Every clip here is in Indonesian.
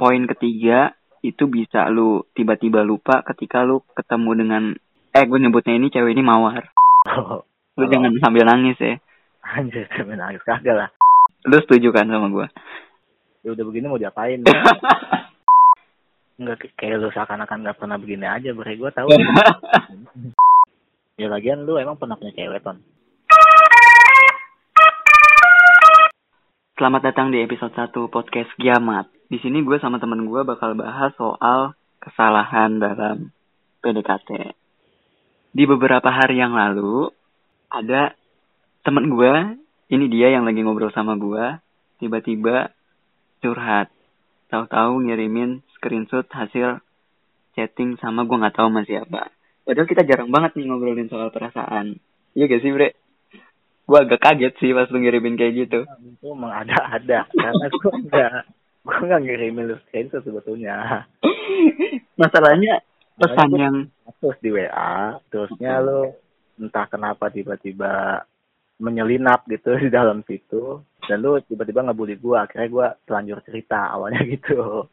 poin ketiga itu bisa lu tiba-tiba lupa ketika lu ketemu dengan eh gue nyebutnya ini cewek ini mawar Oh, lu jangan sambil nangis ya anjir sampe nangis kagak lah. lu setuju kan sama gue Ya udah begini mau diapain? Enggak kayak- kayak lu seakan-akan nggak pernah begini aja, bre. Gua tahu. ya lagian lu emang pernah punya cewek, Ton. Selamat datang di episode 1 podcast Kiamat. Di sini gue sama temen gue bakal bahas soal kesalahan dalam PDKT. Di beberapa hari yang lalu, ada temen gue, ini dia yang lagi ngobrol sama gue, tiba-tiba curhat. Tahu-tahu ngirimin screenshot hasil chatting sama gue nggak tahu sama siapa. Padahal kita jarang banget nih ngobrolin soal perasaan. Iya gak sih, Bre? Gue agak kaget sih pas lu ngirimin kayak gitu. Itu mengada-ada karena gua enggak gua enggak ngirimin lu screenshot sebetulnya. Masalahnya pesan yang Terus di WA, terusnya lu entah kenapa tiba-tiba menyelinap gitu di dalam situ dan lu tiba-tiba ngebully gua akhirnya gua telanjur cerita awalnya gitu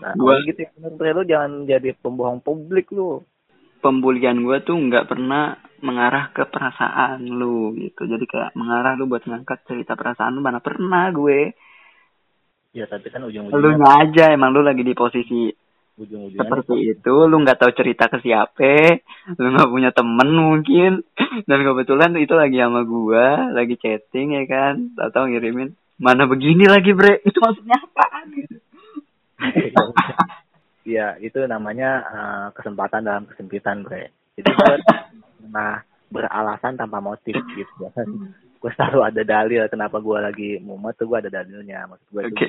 nah Gua- gitu ya Bre. lu jangan jadi pembohong publik lu pembulian gue tuh nggak pernah mengarah ke perasaan lu gitu. Jadi kayak mengarah lu buat ngangkat cerita perasaan lu mana pernah gue. Ya tapi kan Lu ujung-ujungnya aja emang lu lagi di posisi ujung-ujungnya seperti itu, lu nggak tahu cerita ke siapa, lu nggak punya temen mungkin, dan kebetulan itu lagi sama gua, lagi chatting ya kan, tahu ngirimin mana begini lagi bre, itu maksudnya apaan gitu. ya itu namanya eh, kesempatan dalam kesempitan bre. Jadi gua pernah beralasan tanpa motif gitu. Kan gue selalu ada dalil kenapa gua lagi mumet tuh gua ada dalilnya. Maksud gue Oke.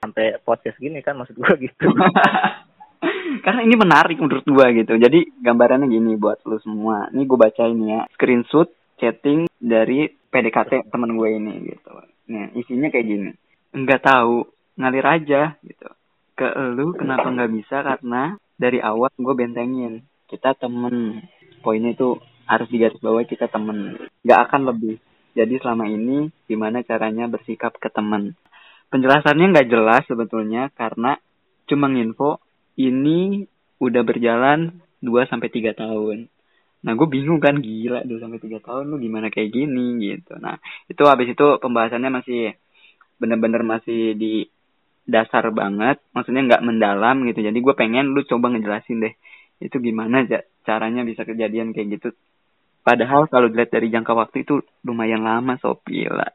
Sampai podcast gini kan maksud gua gitu Karena ini menarik menurut gua gitu. Jadi gambarannya gini buat lu semua. Ini gua baca ini ya. Screenshot chatting dari PDKT temen gue ini gitu. Nah, isinya kayak gini. Enggak tahu, ngalir aja gitu. Ke lu kenapa nggak bisa karena dari awal gue bentengin. Kita temen. Poinnya itu harus digaris bawah kita temen. Nggak akan lebih. Jadi selama ini gimana caranya bersikap ke temen. Penjelasannya nggak jelas sebetulnya karena cuma nginfo ini udah berjalan 2 sampai 3 tahun. Nah, gue bingung kan gila 2 sampai 3 tahun lu gimana kayak gini gitu. Nah, itu habis itu pembahasannya masih bener-bener masih di dasar banget, maksudnya nggak mendalam gitu. Jadi gue pengen lu coba ngejelasin deh itu gimana caranya bisa kejadian kayak gitu. Padahal kalau dilihat dari jangka waktu itu lumayan lama Sopila.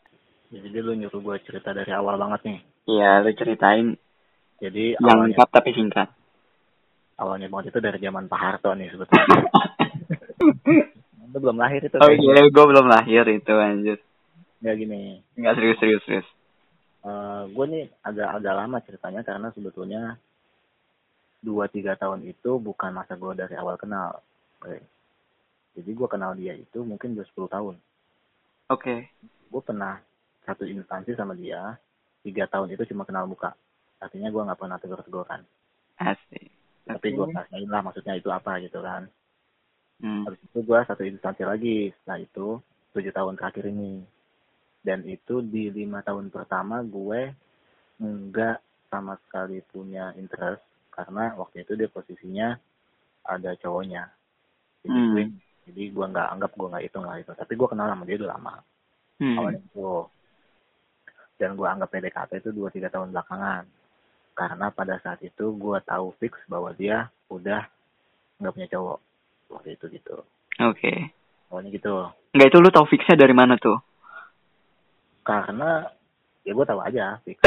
Jadi lu nyuruh gue cerita dari awal banget nih Iya, lu ceritain jadi yang awalnya lengkap tapi singkat. awalnya banget itu dari zaman Pak Harto nih sebetulnya lu belum lahir itu Oh iya, gue belum lahir itu anjir. ya gini Enggak serius serius serius. gue nih agak agak lama ceritanya karena sebetulnya dua tiga tahun itu bukan masa gue dari awal kenal jadi gue kenal dia itu mungkin udah 10 tahun Oke. gue pernah satu instansi sama dia tiga tahun itu cuma kenal muka. Artinya gue nggak pernah tegur-teguran. Asik. tapi gue rasain lah maksudnya itu apa gitu kan. Hmm. habis itu gue satu instansi lagi. Setelah itu tujuh tahun terakhir ini. Dan itu di lima tahun pertama gue nggak sama sekali punya interest. Karena waktu itu dia posisinya ada cowoknya. Jadi Hmm. gue jadi gue nggak anggap gue nggak hitung lah itu. Tapi gue kenal sama dia udah lama. Hmm. awalnya itu dan gue anggap PDKT itu dua tiga tahun belakangan karena pada saat itu gue tahu fix bahwa dia udah nggak punya cowok waktu itu gitu Oke. awalnya gitu Enggak itu lu tau fixnya dari mana tuh? karena ya gue tahu aja fix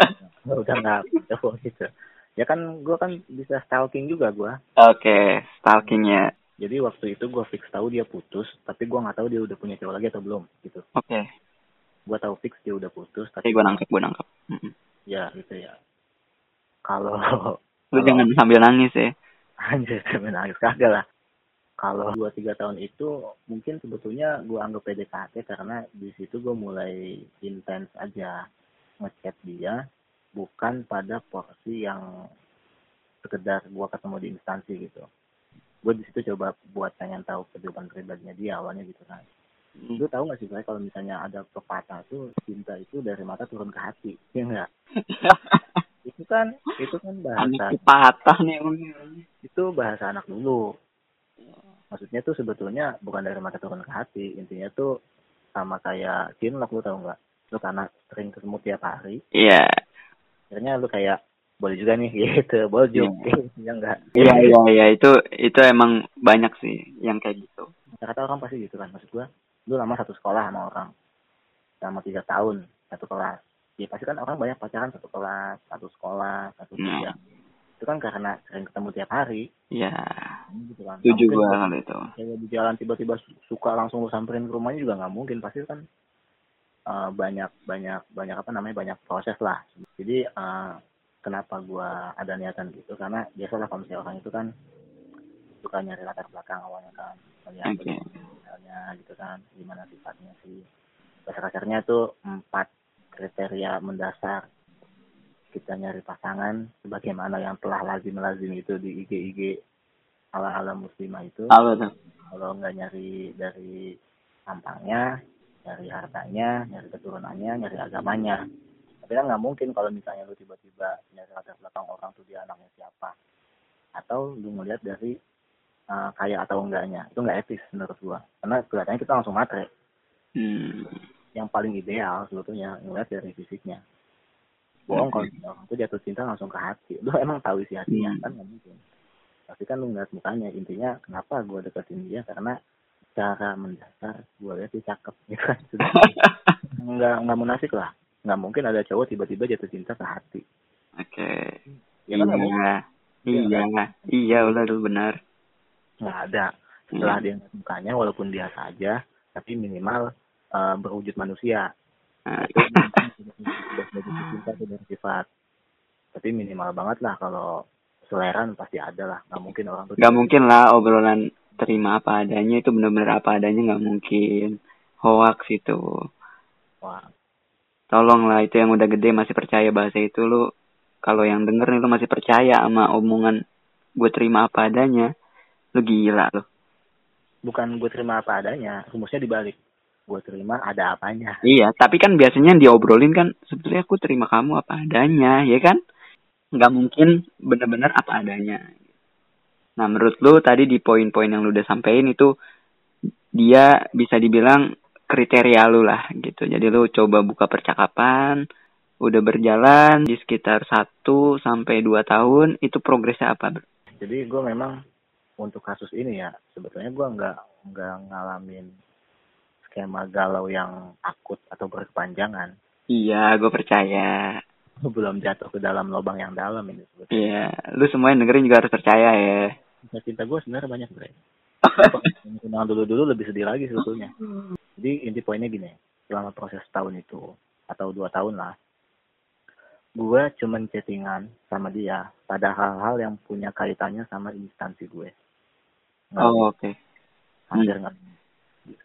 udah nggak cowok gitu ya kan gue kan bisa stalking juga gue Oke, stalkingnya. jadi waktu itu gue fix tahu dia putus tapi gue nggak tahu dia udah punya cowok lagi atau belum gitu Oke. Gue tahu fix dia udah putus tapi gue nangkep, gue nangkep. Mm-mm. ya gitu ya kalau Lu kalau- jangan sambil nangis ya. Anjir, sampai nangis kagak lah. Kalau dua tiga tahun itu mungkin sebetulnya gue anggap PDKT karena di situ gue mulai intens aja ngechat dia, bukan pada porsi yang sekedar gue ketemu di instansi gitu. Gue di situ coba buat pengen tahu kehidupan pribadinya dia awalnya gitu kan. Hmm. Lu tahu gak sih Bray, kalau misalnya ada pepatah tuh cinta itu dari mata turun ke hati, ya enggak? itu kan itu kan bahasa Anak patah nih itu bahasa anak dulu maksudnya tuh sebetulnya bukan dari mata turun ke hati intinya tuh sama kayak cinlok lu tau nggak lu karena sering ketemu tiap hari Iya. akhirnya lu kayak boleh juga nih gitu boljuk ya enggak Iya iya iya itu itu emang banyak sih yang kayak gitu. kata orang pasti gitu kan maksud gua lu lama satu sekolah sama orang. Selama tiga tahun satu kelas. Ya pasti kan orang banyak pacaran satu kelas satu sekolah satu Hmm. tiga itu kan karena sering ketemu tiap hari. Iya. gitu kan. Nggak Setuju kalau itu. kayak di jalan tiba-tiba su- suka langsung lu samperin ke rumahnya juga nggak mungkin. Pasti kan eh, banyak banyak banyak apa namanya banyak proses lah. Jadi eh, kenapa gua ada niatan gitu? Karena biasalah kalau misalnya orang itu kan suka nyari latar belakang awalnya kan melihat Oke. misalnya gitu kan gimana sifatnya sih? Kasar-kasarnya itu empat kriteria mendasar. Kita nyari pasangan sebagaimana yang telah lazim lazim itu di IG IG ala ala muslimah itu. Kalau nggak nyari dari tampangnya nyari hartanya nyari keturunannya nyari agamanya. Tapi kan nggak mungkin kalau misalnya lu tiba-tiba nyari latar belakang orang tuh dia anaknya siapa. Atau lu ngeliat dari uh, kaya atau enggaknya. Itu nggak etis menurut gua. Karena kelihatannya kita langsung matre. Hmm. yang paling ideal sebetulnya ngeliat dari fisiknya. Bohong kalau misalnya orang tuh jatuh cinta langsung ke hati. Lu emang tahu isi hatinya Hmm. kan? Nggak mungkin. Pasti kan lu ngeliat mukanya intinya kenapa gua deketin dia? Karena cara mendasar gua lihat dia cakep gitu kan? Nggak nggak munafik lah. Nggak mungkin ada cowok tiba-tiba jatuh cinta ke hati. Oke. ya kan mungkin. Iya. Iya. Iya udah lu benar. Nggak ada. Setelah dia ngeliat mukanya walaupun biasa aja tapi minimal eh, berwujud manusia. Itu cinta itu dari sifat. Tapi minimal banget lah kalau seleran pasti ada lah. Nggak mungkin orang tuh Gak mungkin lah obrolan terima apa adanya. Itu benar-benar apa adanya nggak mungkin. Hoax itu. wah Tolong lah itu yang udah gede masih percaya bahasa itu lu. Kalau yang denger nih lu masih percaya sama omongan gue terima apa adanya. Lu gila lu. bukan gue terima apa adanya rumusnya dibalik gue terima ada apanya Iya, tapi kan biasanya yang diobrolin kan sebetulnya aku terima kamu apa adanya, ya kan? Nggak mungkin benar-benar apa adanya. Nah, menurut lu tadi di poin-poin yang lu udah sampein itu dia bisa dibilang kriteria lu lah gitu. Jadi lu coba buka percakapan, udah berjalan di sekitar 1 sampai 2 tahun, itu progresnya apa? Bro? jadi gue memang untuk kasus ini ya sebetulnya gue nggak nggak ngalamin skema galau yang akut atau berkepanjangan. Iya, gue percaya. Gua belum jatuh ke dalam lubang yang dalam ini sebetulnya. Iya, lu semua yang dengerin juga harus percaya ya. Kisah cinta gue sebenarnya banyak bre. Kenal dulu dulu lebih sedih lagi sebetulnya. Jadi inti poinnya gini selama proses tahun itu atau dua tahun lah gue cuman chattingan sama dia pada hal-hal yang punya kaitannya sama instansi gue Oh, oke. hampir nggak.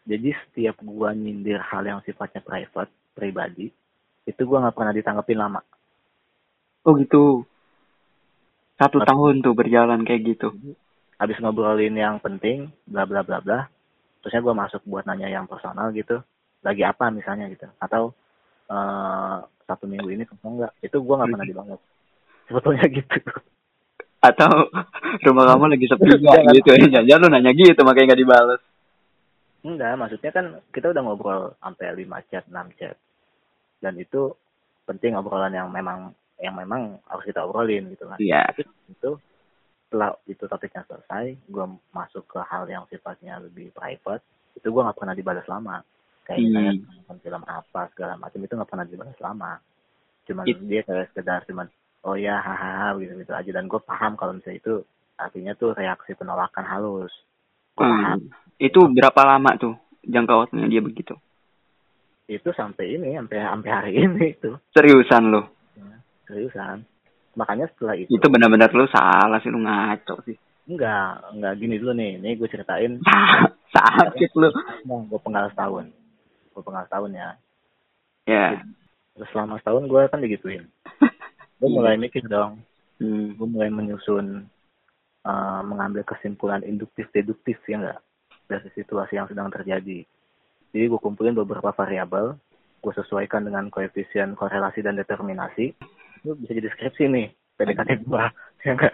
Jadi setiap gue nyindir hal yang sifatnya private pribadi itu gue nggak pernah ditanggepin lama. Oh gitu. Satu tahun tuh berjalan kayak gitu. habis ngobrolin yang penting bla bla bla bla terusnya gue masuk buat nanya yang personal gitu. Lagi apa misalnya gitu. Atau eh satu minggu ini kosong nggak? Itu gue nggak pernah dibalas sebetulnya gitu Atau rumah kamu lagi sepi nggak gitu ya. Jangan lu nanya gitu makanya nggak dibales. enggak maksudnya kan kita udah ngobrol sampai 5 chat 6 chat dan itu penting obrolan yang memang yang memang harus kita obrolin gitu kan Iya. tapi itu setelah itu topiknya selesai gue masuk ke hal yang sifatnya lebih private itu gue nggak pernah dibalas lama kayak Hmm. misalnya nonton film apa segala macam itu nggak pernah dibalas lama cuman It- dia kayak sekedar cuman oh ya hahaha gitu gitu aja dan gue paham kalau misalnya itu artinya tuh reaksi penolakan halus gue paham Hmm. Itu berapa lama tuh jangka waktunya dia begitu? itu sampai ini sampai sampai hari ini itu Seriusan lu? seriusan makanya setelah itu, Itu benar-benar lu salah sih lu ngaco sih. enggak enggak gini dulu nih ini gue ceritain Sakit lu. Gue penggal setahun. Gue penggal setahun ya. Ya. Terus selama setahun gue kan digituin. Gue mulai mikir dong. Hmm. Gue mulai menyusun, eh, mengambil kesimpulan induktif-deduktif ya enggak? Dari situasi yang sedang terjadi. Jadi gue kumpulin beberapa variabel. Gue sesuaikan dengan koefisien korelasi dan determinasi. lu bisa jadi skripsi nih PDKT gua ya enggak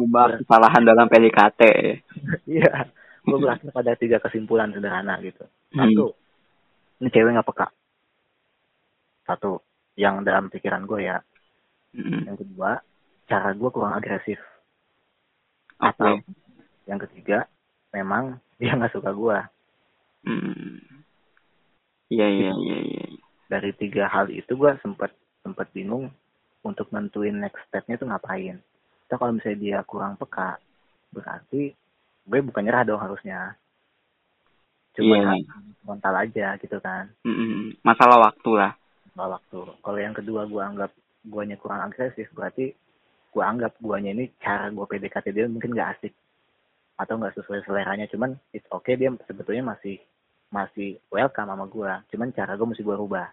Membahas kesalahan dalam PDKT. iya gua berakhir pada tiga kesimpulan sederhana gitu Hmm. satu ini cewek nggak peka satu yang dalam pikiran gue ya Hmm. yang kedua cara gue kurang agresif Oke. atau yang ketiga memang dia nggak suka gue Hmm. Iya iya iya iya. dari tiga hal itu gue sempat sempat bingung untuk nentuin next stepnya itu ngapain so kalau misalnya dia kurang peka berarti gue bukan nyerah dong harusnya cuma Iya. frontal aja gitu kan Hmm. Masalah waktu lah. Soal waktu. Kalau yang kedua gue anggap guanya kurang agresif berarti gue anggap guanya ini cara gue PDKT dia mungkin gak asik. Atau nggak sesuai seleranya. Cuman it's okay dia sebetulnya masih masih welcome sama gue cuman cara gue mesti gue rubah.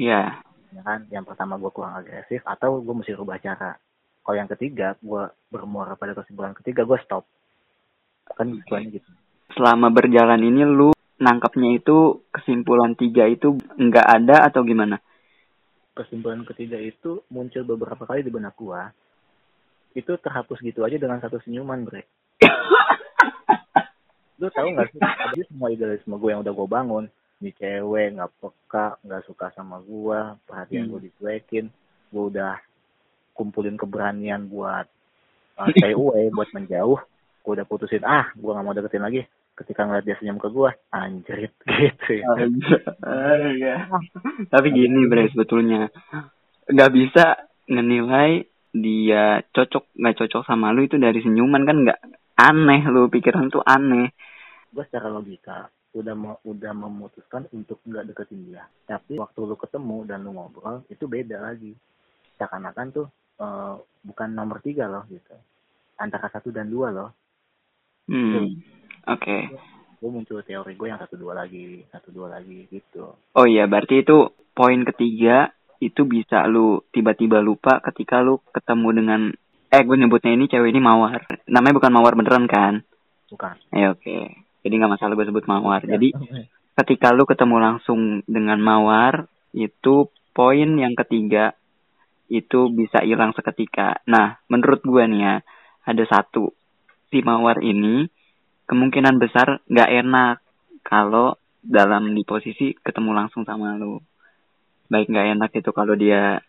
Iya. ya kan? Yang pertama gue kurang agresif atau gue mesti rubah cara. Kalau yang ketiga gue bermuara pada kesimpulan ketiga gue stop. Kan guanya gitu. Selama berjalan ini lu nangkapnya itu kesimpulan tiga itu nggak ada atau gimana? kesimpulan ketiga itu muncul beberapa kali di benak gue itu terhapus gitu aja dengan satu senyuman bre. Lu tahu nggak sih? Tadi semua idealisme gue yang udah gue bangun. Nih cewek nggak peka nggak suka sama gue perhatian Hmm. gue dicuekin. Gue udah kumpulin keberanian buat uh, stay away buat menjauh. Gue udah putusin ah gue nggak mau deketin lagi ketika ngeliat dia senyum ke gue anjrit gitu ya. Tapi gini bre sebetulnya nggak bisa ngenilai dia cocok nggak cocok sama lu itu dari senyuman kan nggak aneh lu pikiran tuh aneh. gue secara logika udah mau udah memutuskan untuk nggak deketin dia tapi waktu lu ketemu dan lu ngobrol itu beda lagi seakan-akan tuh eh, bukan nomor tiga loh gitu antara satu dan dua loh Hmm. Oke. gue muncul teori gue yang satu dua lagi satu dua lagi gitu Oh iya berarti itu poin ketiga itu bisa lu tiba-tiba lupa ketika lu ketemu dengan eh gue nyebutnya ini cewek ini mawar. Namanya bukan mawar beneran kan? bukan Ya oke. Jadi nggak masalah gue sebut mawar. Jadi ketika lu ketemu langsung dengan mawar itu poin yang ketiga itu bisa hilang seketika. Nah, menurut gua nih ya, ada satu si mawar ini kemungkinan besar nggak enak kalau dalam di posisi ketemu langsung sama lu. Baik nggak enak itu kalau dia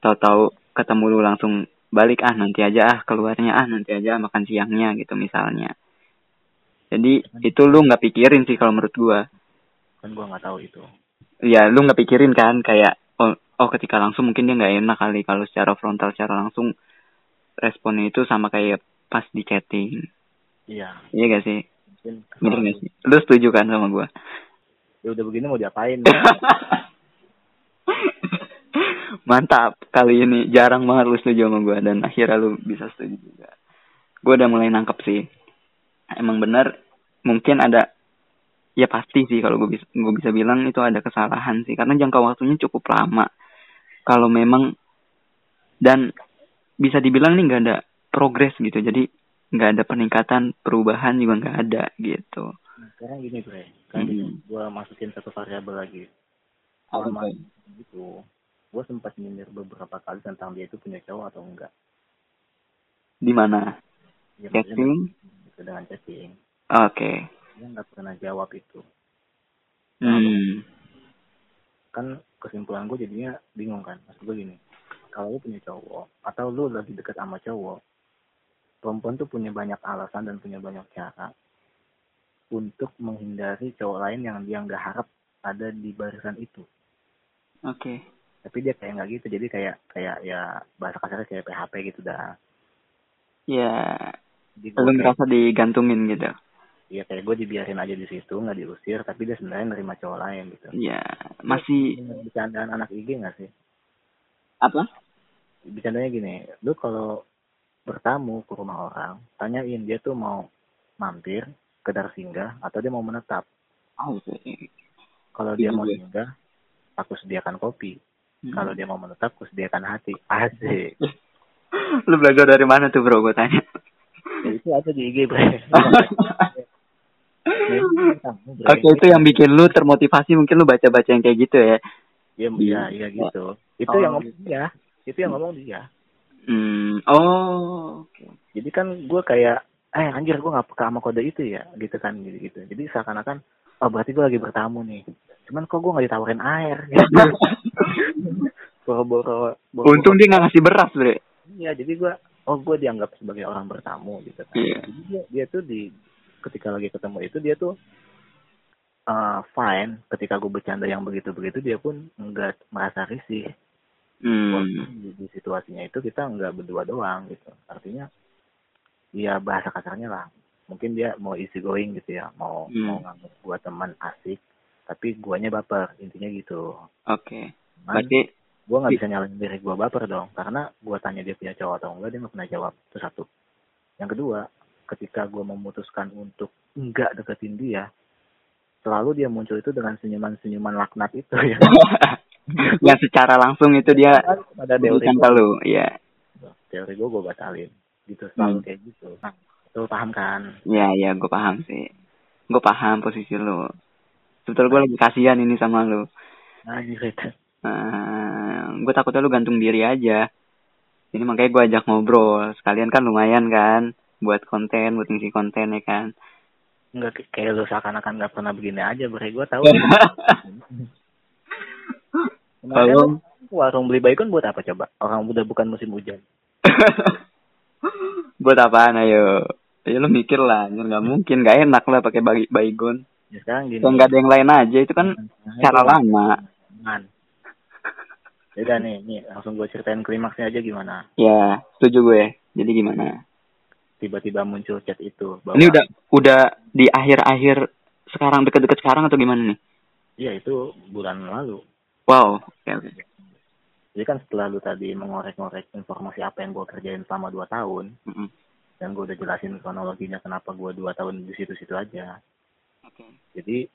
tahu-tahu ketemu lu langsung balik ah nanti aja ah keluarnya ah nanti aja makan siangnya gitu misalnya. Jadi itu lu nggak pikirin sih kalau menurut gua kan gue nggak tahu itu ya lu nggak pikirin kan kayak oh, oh ketika langsung mungkin dia nggak enak kali kalau secara frontal secara langsung responnya itu sama kayak pas di chatting iya. Iya gak sih? Mungkin bener gak sih? Lu setuju kan sama gua? Ya udah begini mau diapain? Mantap. Kali ini jarang banget lu setuju sama gua dan akhirnya lu bisa setuju juga. Gua udah mulai nangkep sih. Emang bener mungkin ada ya pasti sih kalau gue bisa gue bisa bilang itu ada kesalahan sih. Karena jangka waktunya cukup lama. Kalau memang dan bisa dibilang nih nggak ada progres gitu. Jadi nggak ada peningkatan perubahan juga nggak ada gitu. Nah, sekarang gini bre. Kan Hmm. gue masukin satu variabel lagi. Tuh? gitu. Gue sempat nyindir beberapa kali tentang dia itu punya cowok atau enggak. Di mana? Ya, chatting? gitu, dengan chatting. Oke. Dia nggak pernah jawab itu. Hmm. kan kesimpulan gue jadinya bingung kan. Maksud gue gini kalau lu punya cowok atau lu lagi deket sama cowok perempuan tuh punya banyak alasan dan punya banyak cara untuk menghindari cowok lain yang dia nggak harap ada di barisan itu. Oke. Tapi dia kayak nggak gitu. Jadi kayak kayak ya bahasa kasarnya kayak PHP gitu dah. Ya lu gue kayak, ngerasa digantungin gitu. Ya kayak gue dibiarin aja di situ nggak diusir tapi dia sebenarnya nerima cowok lain gitu. Ya masih Ingat bercandaan anak IG nggak sih? Apa? Bercandanya gini lu kalau bertamu ke rumah orang tanyain dia tuh mau mampir kedar singgah atau dia mau menetap oh, oke kalau dia Iya mau juga. singgah aku sediakan kopi Hmm. kalau dia mau menetap aku sediakan hati asik lu belajar dari mana tuh bro gue tanya ya, itu ada di IG bre Oke itu yang bikin lu termotivasi mungkin lu baca-baca yang kayak gitu ya. Iya, iya, iya gitu. Itu Oh. yang ngomong dia. Itu yang ngomong dia. Hmm. Oh. Oke. Jadi kan gue kayak, eh anjir gue gak peka sama kode itu ya, gitu kan, gitu gitu. Jadi seakan-akan, oh berarti gue lagi bertamu nih. Cuman kok gue gak ditawarin air, gitu. Boro-boro. Untung dia nggak ngasih beras, Bre. Iya, jadi gue, oh gue dianggap sebagai orang bertamu gitu kan. Iya. Jadi dia, dia tuh di, ketika lagi ketemu itu dia tuh uh, fine. Ketika gue bercanda yang begitu-begitu dia pun nggak merasa risih. Hmm. Di, di situasinya itu kita nggak berdua doang gitu. Artinya, ya bahasa kasarnya lah. Mungkin dia mau easy going gitu ya, mau Hmm. mau nganggap gua teman asik, tapi guanya baper intinya gitu. Oke. Cuman Berarti gua nggak bisa nyalain diri gua baper dong, karena gua tanya dia punya cowok atau enggak dia nggak pernah jawab. Itu satu. Yang kedua, ketika gua memutuskan untuk enggak deketin dia, selalu dia muncul itu dengan senyuman-senyuman laknat itu ya. yang secara langsung itu dia Ada teori ke lu, iya. teori gua gua batalin. Gitu selalu Hmm. kayak gitu. Nah, lu paham kan? Iya, iya, gue paham sih. Gue paham posisi lu. Sebetulnya gue lagi kasihan ini sama lu. Nah, gitu. gue takutnya lu gantung diri aja. Jadi makanya gue ajak ngobrol. Sekalian kan lumayan kan. Buat konten, buat ngisi konten ya kan. Enggak kayak lu seakan-akan nggak pernah begini aja, bre. Gua tahu. Kemarin warung beli baikon buat apa coba? Orang udah bukan musim hujan. buat apaan ayo? Ya lu mikir lah, nggak mungkin, nggak enak lah pakai bagi baygon. Ya sekarang gini. Kalau nggak ada yang lain aja itu kan cara lama. Man. Yaudah nih, nih langsung gue ceritain klimaksnya aja gimana. Ya, setuju gue. Jadi gimana? Tiba-tiba muncul chat itu. Bahwa, Ini udah udah di akhir-akhir sekarang deket-deket sekarang atau gimana nih? Iya itu bulan lalu. Wow. Oke, oke. Jadi kan setelah lu tadi mengorek-ngorek informasi apa yang gue kerjain selama 2 tahun. Mm-mm. Dan gue udah jelasin kronologinya kenapa gue 2 tahun di situ-situ aja. Oke. Jadi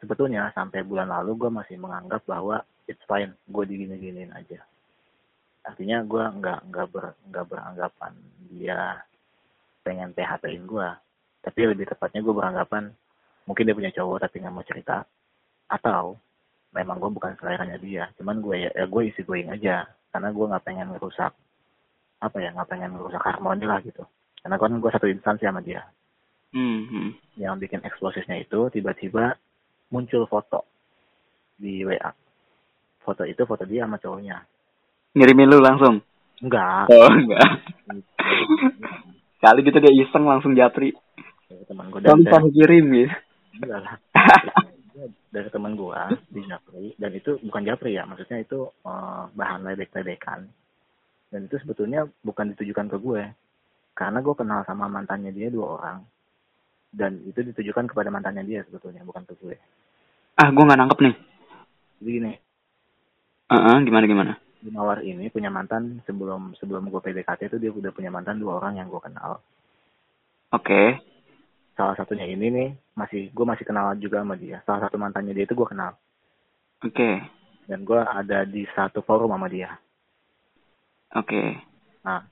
sebetulnya sampai bulan lalu gue masih menganggap bahwa it's fine, gue digini-giniin aja. Artinya gue nggak nggak ber nggak beranggapan dia pengen PHP-in gue, tapi lebih tepatnya gue beranggapan mungkin dia punya cowok tapi nggak mau cerita, atau memang gue bukan seleranya dia, cuman gue ya, ya gue isi going aja, karena gue nggak pengen ngerusak apa ya nggak pengen ngerusak harmoni lah gitu, karena kan gue satu instansi sama dia Hmm, hmm. yang bikin eksplosifnya itu tiba-tiba muncul foto di WA. Foto itu foto dia sama cowoknya. Ngirimin lu langsung? Enggak. Oh, enggak. Kali gitu dia iseng langsung japri. Teman gue dan, kirim gitu. enggak lah. dari teman gua di Japri dan itu bukan Japri ya maksudnya itu eh, bahan ledek-ledekan dan itu sebetulnya bukan ditujukan ke gue karena gue kenal sama mantannya dia dua orang dan itu ditujukan kepada mantannya dia sebetulnya bukan ke gue Ah, gua nggak nangkep nih. jadi gini Heeh, gimana gimana? di Mawar ini punya mantan sebelum sebelum gue PDKT itu dia udah punya mantan dua orang yang gue kenal. Oke. Salah satunya ini nih masih gue masih kenal juga sama dia. Salah satu mantannya dia itu gue kenal Oke. dan gue ada di satu forum sama dia. Oke. Nah,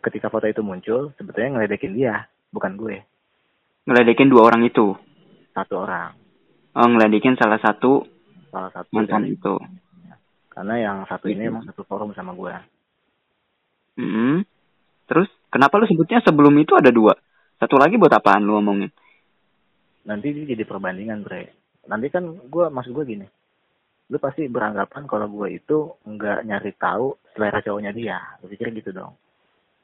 ketika foto itu muncul sebetulnya ngeledekin dia bukan gue Ngeledekin dua orang itu. satu orang Oh, ngeledekin salah satu salah satu mantan dari- itu. karena yang satu ini emang satu forum sama gue. Hmm. Terus kenapa lu sebutnya sebelum itu ada dua? Satu lagi buat apaan lu ngomongin? Nanti jadi perbandingan bre. Nanti kan gue maksud gue gini. Lu pasti beranggapan kalau gue itu nggak nyari tahu selera cowoknya dia. Lu pikir gitu dong.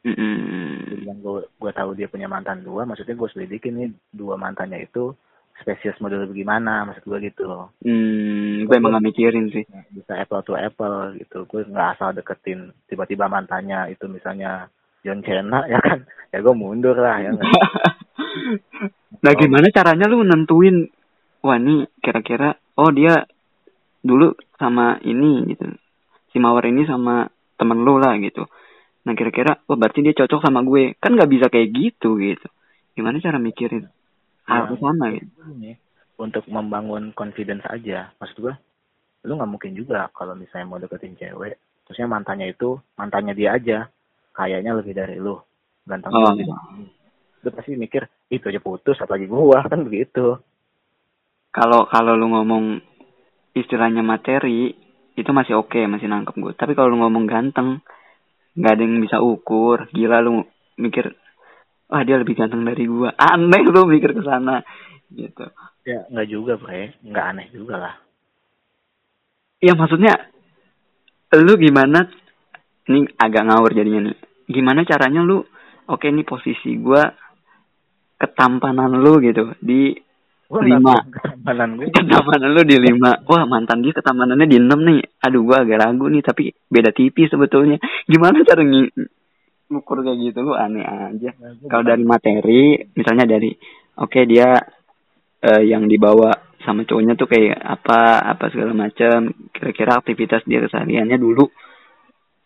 Jadi yang gue gue tahu dia punya mantan dua, maksudnya gue selidikin nih dua mantannya itu spesies model bagaimana, maksud gue gitu loh. Hmm, gue emang gak mikirin sih. Bisa apple to apple gitu. Gue nggak asal deketin tiba-tiba mantannya itu misalnya John Cena ya kan, ya gue mundur lah ya. nggak? nah, gimana caranya lu nentuin wah ini kira-kira oh dia dulu sama ini gitu. Si Mawar ini sama temen lu lah gitu. Nah, kira-kira wah berarti dia cocok sama gue. Kan nggak bisa kayak gitu gitu. Gimana cara mikirin hal Ya, sama gitu. untuk membangun confidence aja maksud gue lu nggak mungkin juga kalau misalnya mau deketin cewek terusnya mantannya itu mantannya dia aja kayaknya lebih dari lu. Ganteng Oh. lebih dari lu. Lu pasti mikir itu aja putus apalagi gua kan begitu. Kalau kalau lu ngomong istilahnya materi, itu masih oke masih nangkep gue tapi kalau lu ngomong ganteng nggak ada yang bisa ukur. Gila lu mikir wah dia lebih ganteng dari gue aneh lu mikir ke sana gitu. Ya nggak juga bre. Nggak aneh juga lah. Ya maksudnya lu gimana? Ini agak ngawur jadinya nih gimana caranya lu oke ini posisi gue ketampanan lu gitu di Gua lima. ketampanan gue ketamanan lu di lima. Wah mantan dia ketamanannya di enam nih. Aduh gua agak ragu nih tapi beda tipis sebetulnya. Gimana cara ngi- ngukur kayak gitu? Lu aneh aja. Nah, kalau dari materi misalnya dari oke dia eh, yang dibawa sama cowoknya tuh kayak apa apa segala macam kira-kira aktivitas dia kesehariannya dulu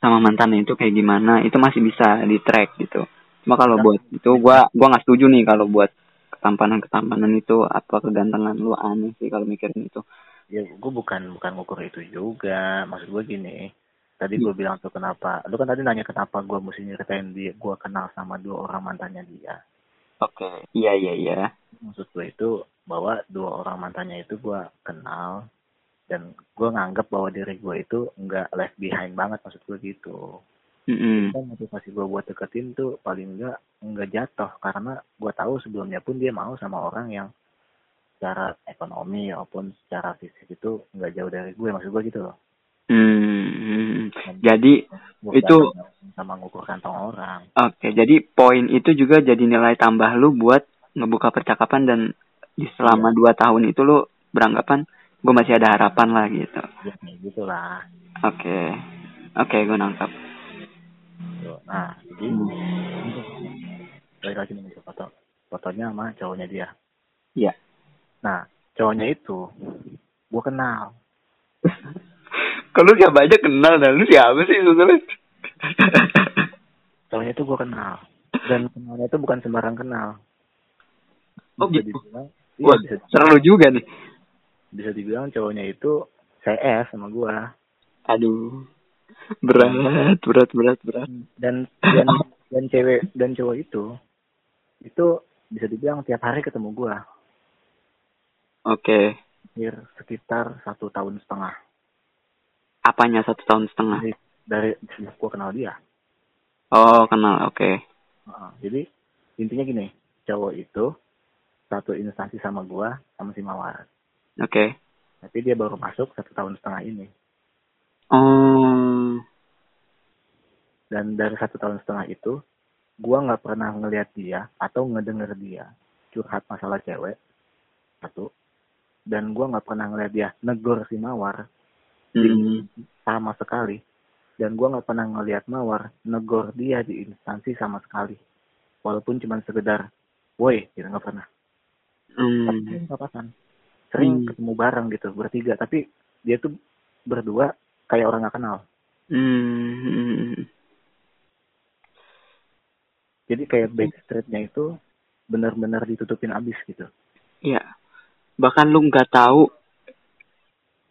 sama mantannya itu kayak gimana itu masih bisa di track gitu. Cuma kalau Nah. buat itu gua gua nggak setuju nih kalau buat ketampanan ketampanan itu apa kegantengan lu aneh sih kalau mikirin itu. Ya gue bukan bukan ngukur itu juga. Maksud gue gini tadi gue bilang tuh kenapa lu kan tadi nanya kenapa gue mesti nyeritain dia gue kenal sama dua orang mantannya dia. Oke iya iya iya. Maksud gue itu bahwa dua orang mantannya itu gue kenal dan gue nganggap bahwa diri gue itu nggak left behind banget maksud gue gitu Mm-mm. kan motivasi gue buat deketin tuh paling enggak nggak jatuh karena gue tahu sebelumnya pun dia mau sama orang yang secara ekonomi maupun secara fisik itu nggak jauh dari gue maksud gue gitu loh Hmm. jadi Gua Itu- nggak sama ngukur kantong orang oke jadi poin itu juga jadi nilai tambah lu buat ngebuka percakapan dan di selama dua tahun itu lu beranggapan gue masih ada harapan lah gitu. Ya kayak gitulah. Oke. Oke gue nangkap nah jadi balik lagi nih foto. Fotonya sama cowoknya dia. Iya. nah cowoknya itu gue kenal. Kalau siapa aja kenal dan lu siapa sih sebetulnya cowoknya itu gue kenal. Dan kenalnya itu bukan sembarang kenal. Oh, gitu? Wah, iya, seru juga nih bisa dibilang cowoknya itu CS sama gue aduh. Berat berat berat berat. Dan dan dan cewek dan cowok itu itu bisa dibilang tiap hari ketemu gue oke. Hampir sekitar satu tahun setengah. Apanya satu tahun setengah? Dari dari sejak gue kenal dia. Oh kenal oke. Heeh. jadi intinya gini cowok itu satu instansi sama gua sama si mawar oke. Tapi dia baru masuk satu tahun setengah ini. Oh. Dan dari satu tahun setengah itu gua nggak pernah ngelihat dia atau ngedenger dia curhat masalah cewek satu. Dan gua nggak pernah ngelihat dia negor si mawar. Hmm. sama sekali. Dan gua nggak pernah ngelihat mawar negor dia di instansi sama sekali. Walaupun cuma sekedar woi gitu nggak pernah. Tapi Hmm. papasan sering Hmm. ketemu bareng gitu bertiga. Tapi dia tuh berdua kayak orang nggak kenal. Hmm. jadi kayak backstreetnya itu benar-benar ditutupin abis gitu. Iya. Bahkan lu nggak tahu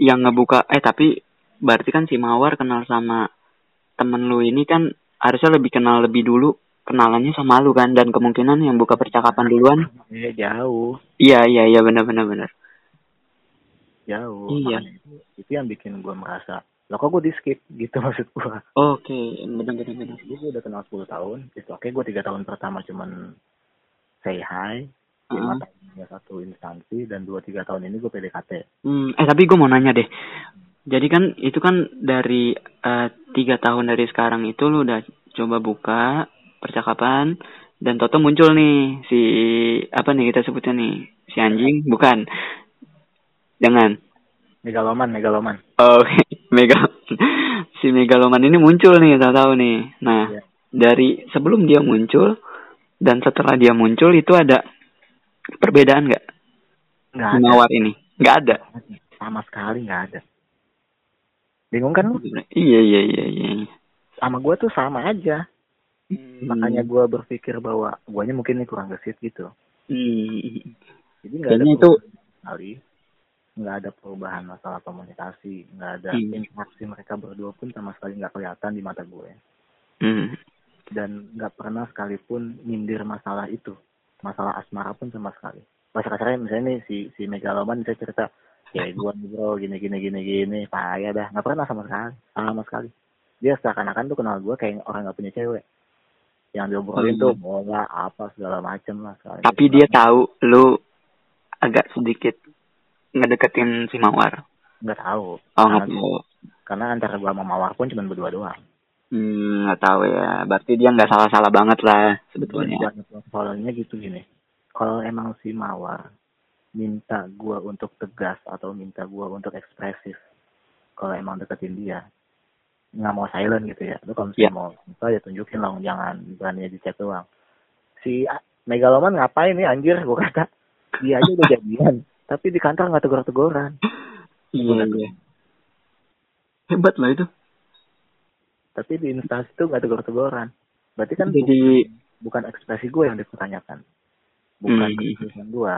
yang ngebuka eh tapi berarti kan si Mawar kenal sama temen lu ini kan harusnya lebih kenal lebih dulu kenalannya sama lu kan dan kemungkinan yang buka percakapan duluan. Eh jauh. Iya iya iya benar benar benar jauh. Iya. Makanya itu, itu yang bikin gue merasa lo kok gue di skip gitu maksud gue oke benar benar benar. Jadi gue udah kenal 10 tahun itu oke gue tiga tahun pertama cuman say hi lima Heeh. tahun ya satu instansi dan dua tiga tahun ini gue PDKT Hmm, eh tapi gue mau nanya deh. Jadi kan itu kan dari eh, tiga tahun dari sekarang itu lu udah coba buka percakapan dan Toto muncul nih si apa nih kita sebutnya nih si anjing? Bukan jangan. Megaloman megaloman. Oh mega si megaloman ini muncul nih tahu-tahu nih. Nah Iya. dari sebelum dia muncul dan setelah dia muncul itu ada perbedaan nggak? Nggak ada. Mawar ini? Nggak ada? Sama sekali nggak ada. Bingung kan lu? Iya iya iya iya sama gue tuh sama aja. Hmm. makanya gue berpikir bahwa guanya mungkin ini kurang gesit gitu. Hmm. jadi nggak ada itu- sekali nggak ada perubahan masalah komunikasi nggak ada Hmm. interaksi mereka berdua pun sama sekali nggak kelihatan di mata gue. Hmm. dan nggak pernah sekalipun nyindir masalah itu. Masalah asmara pun sama sekali. Bahasa kasarnya misalnya nih si si megaloman saya cerita kayak gue nih bro gini gini gini gini payah dah. Nggak pernah sama sekali sama sekali. Dia seakan-akan tuh kenal gue kayak orang nggak punya cewek. Yang diobrolin Hmm. tuh bola apa segala macem lah sekali. Tapi dia tahu lu agak sedikit ngedeketin si Mawar. nggak tahu Oh, karena, nggak tahu. karena antara gue sama mawar pun cuma berdua doang Hmm, nggak tahu ya. Berarti dia nggak salah-salah banget lah sebetulnya. soalnya gitu gini kalau emang si mawar minta gue untuk tegas atau minta gue untuk ekspresif kalau emang deketin dia nggak mau silent gitu ya lu kalau misalnya Iya. mau minta ya tunjukin dong jangan berani di chat doang si A- megaloman ngapain nih anjir gue kata dia aja udah jadian tapi di kantor nggak tegur-teguran. Iya, iya. Hebat lah itu. tapi di instansi itu nggak tegur-teguran. Berarti kan Jadi bukan ekspresi gue yang dipertanyakan. Bukan Hmm. keputusan gue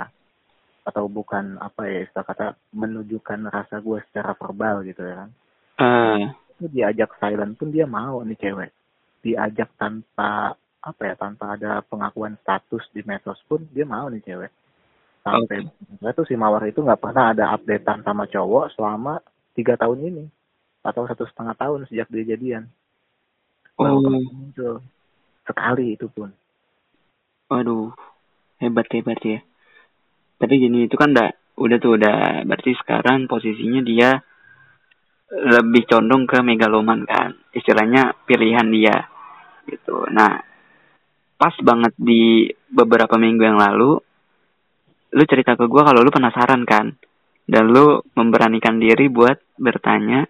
atau bukan apa ya istilah kata menunjukkan rasa gue secara verbal gitu ya kan. Eh itu diajak silent pun dia mau nih cewek. Diajak tanpa apa ya tanpa ada pengakuan status di medsos pun dia mau nih cewek sampai itu si mawar itu nggak pernah ada updatean sama cowok selama tiga tahun ini atau satu setengah tahun sejak dia jadian baru Oh. muncul sekali itu pun Waduh, hebat hebat ya. Tapi gini itu kan udah udah tuh udah berarti sekarang posisinya dia lebih condong ke megaloman kan. Istilahnya pilihan dia gitu. Nah, pas banget di beberapa minggu yang lalu lu cerita ke gua kalau lu penasaran kan. Dan lu memberanikan diri buat bertanya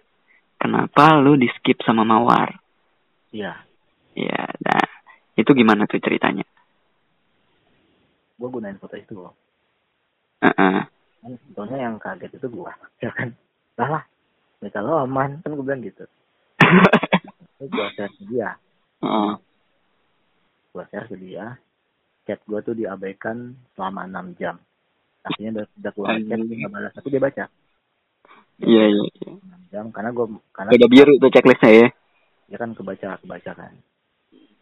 kenapa lu di skip sama Mawar. iya Ya, nah itu gimana tuh ceritanya? gue gunain foto itu loh Heeh. kan sebetulnya yang kaget itu gue ya kan lah lah mereka lo aman kan gue bilang gitu itu gue share ke dia Heeh. gue share ke dia chat gue tuh diabaikan selama enam jam artinya udah udah keluar chat dia nggak balas tapi dia baca Iya iya. iya. jam karena gue karena Udah biru tuh checklistnya ya. dia kan kebaca kebaca kan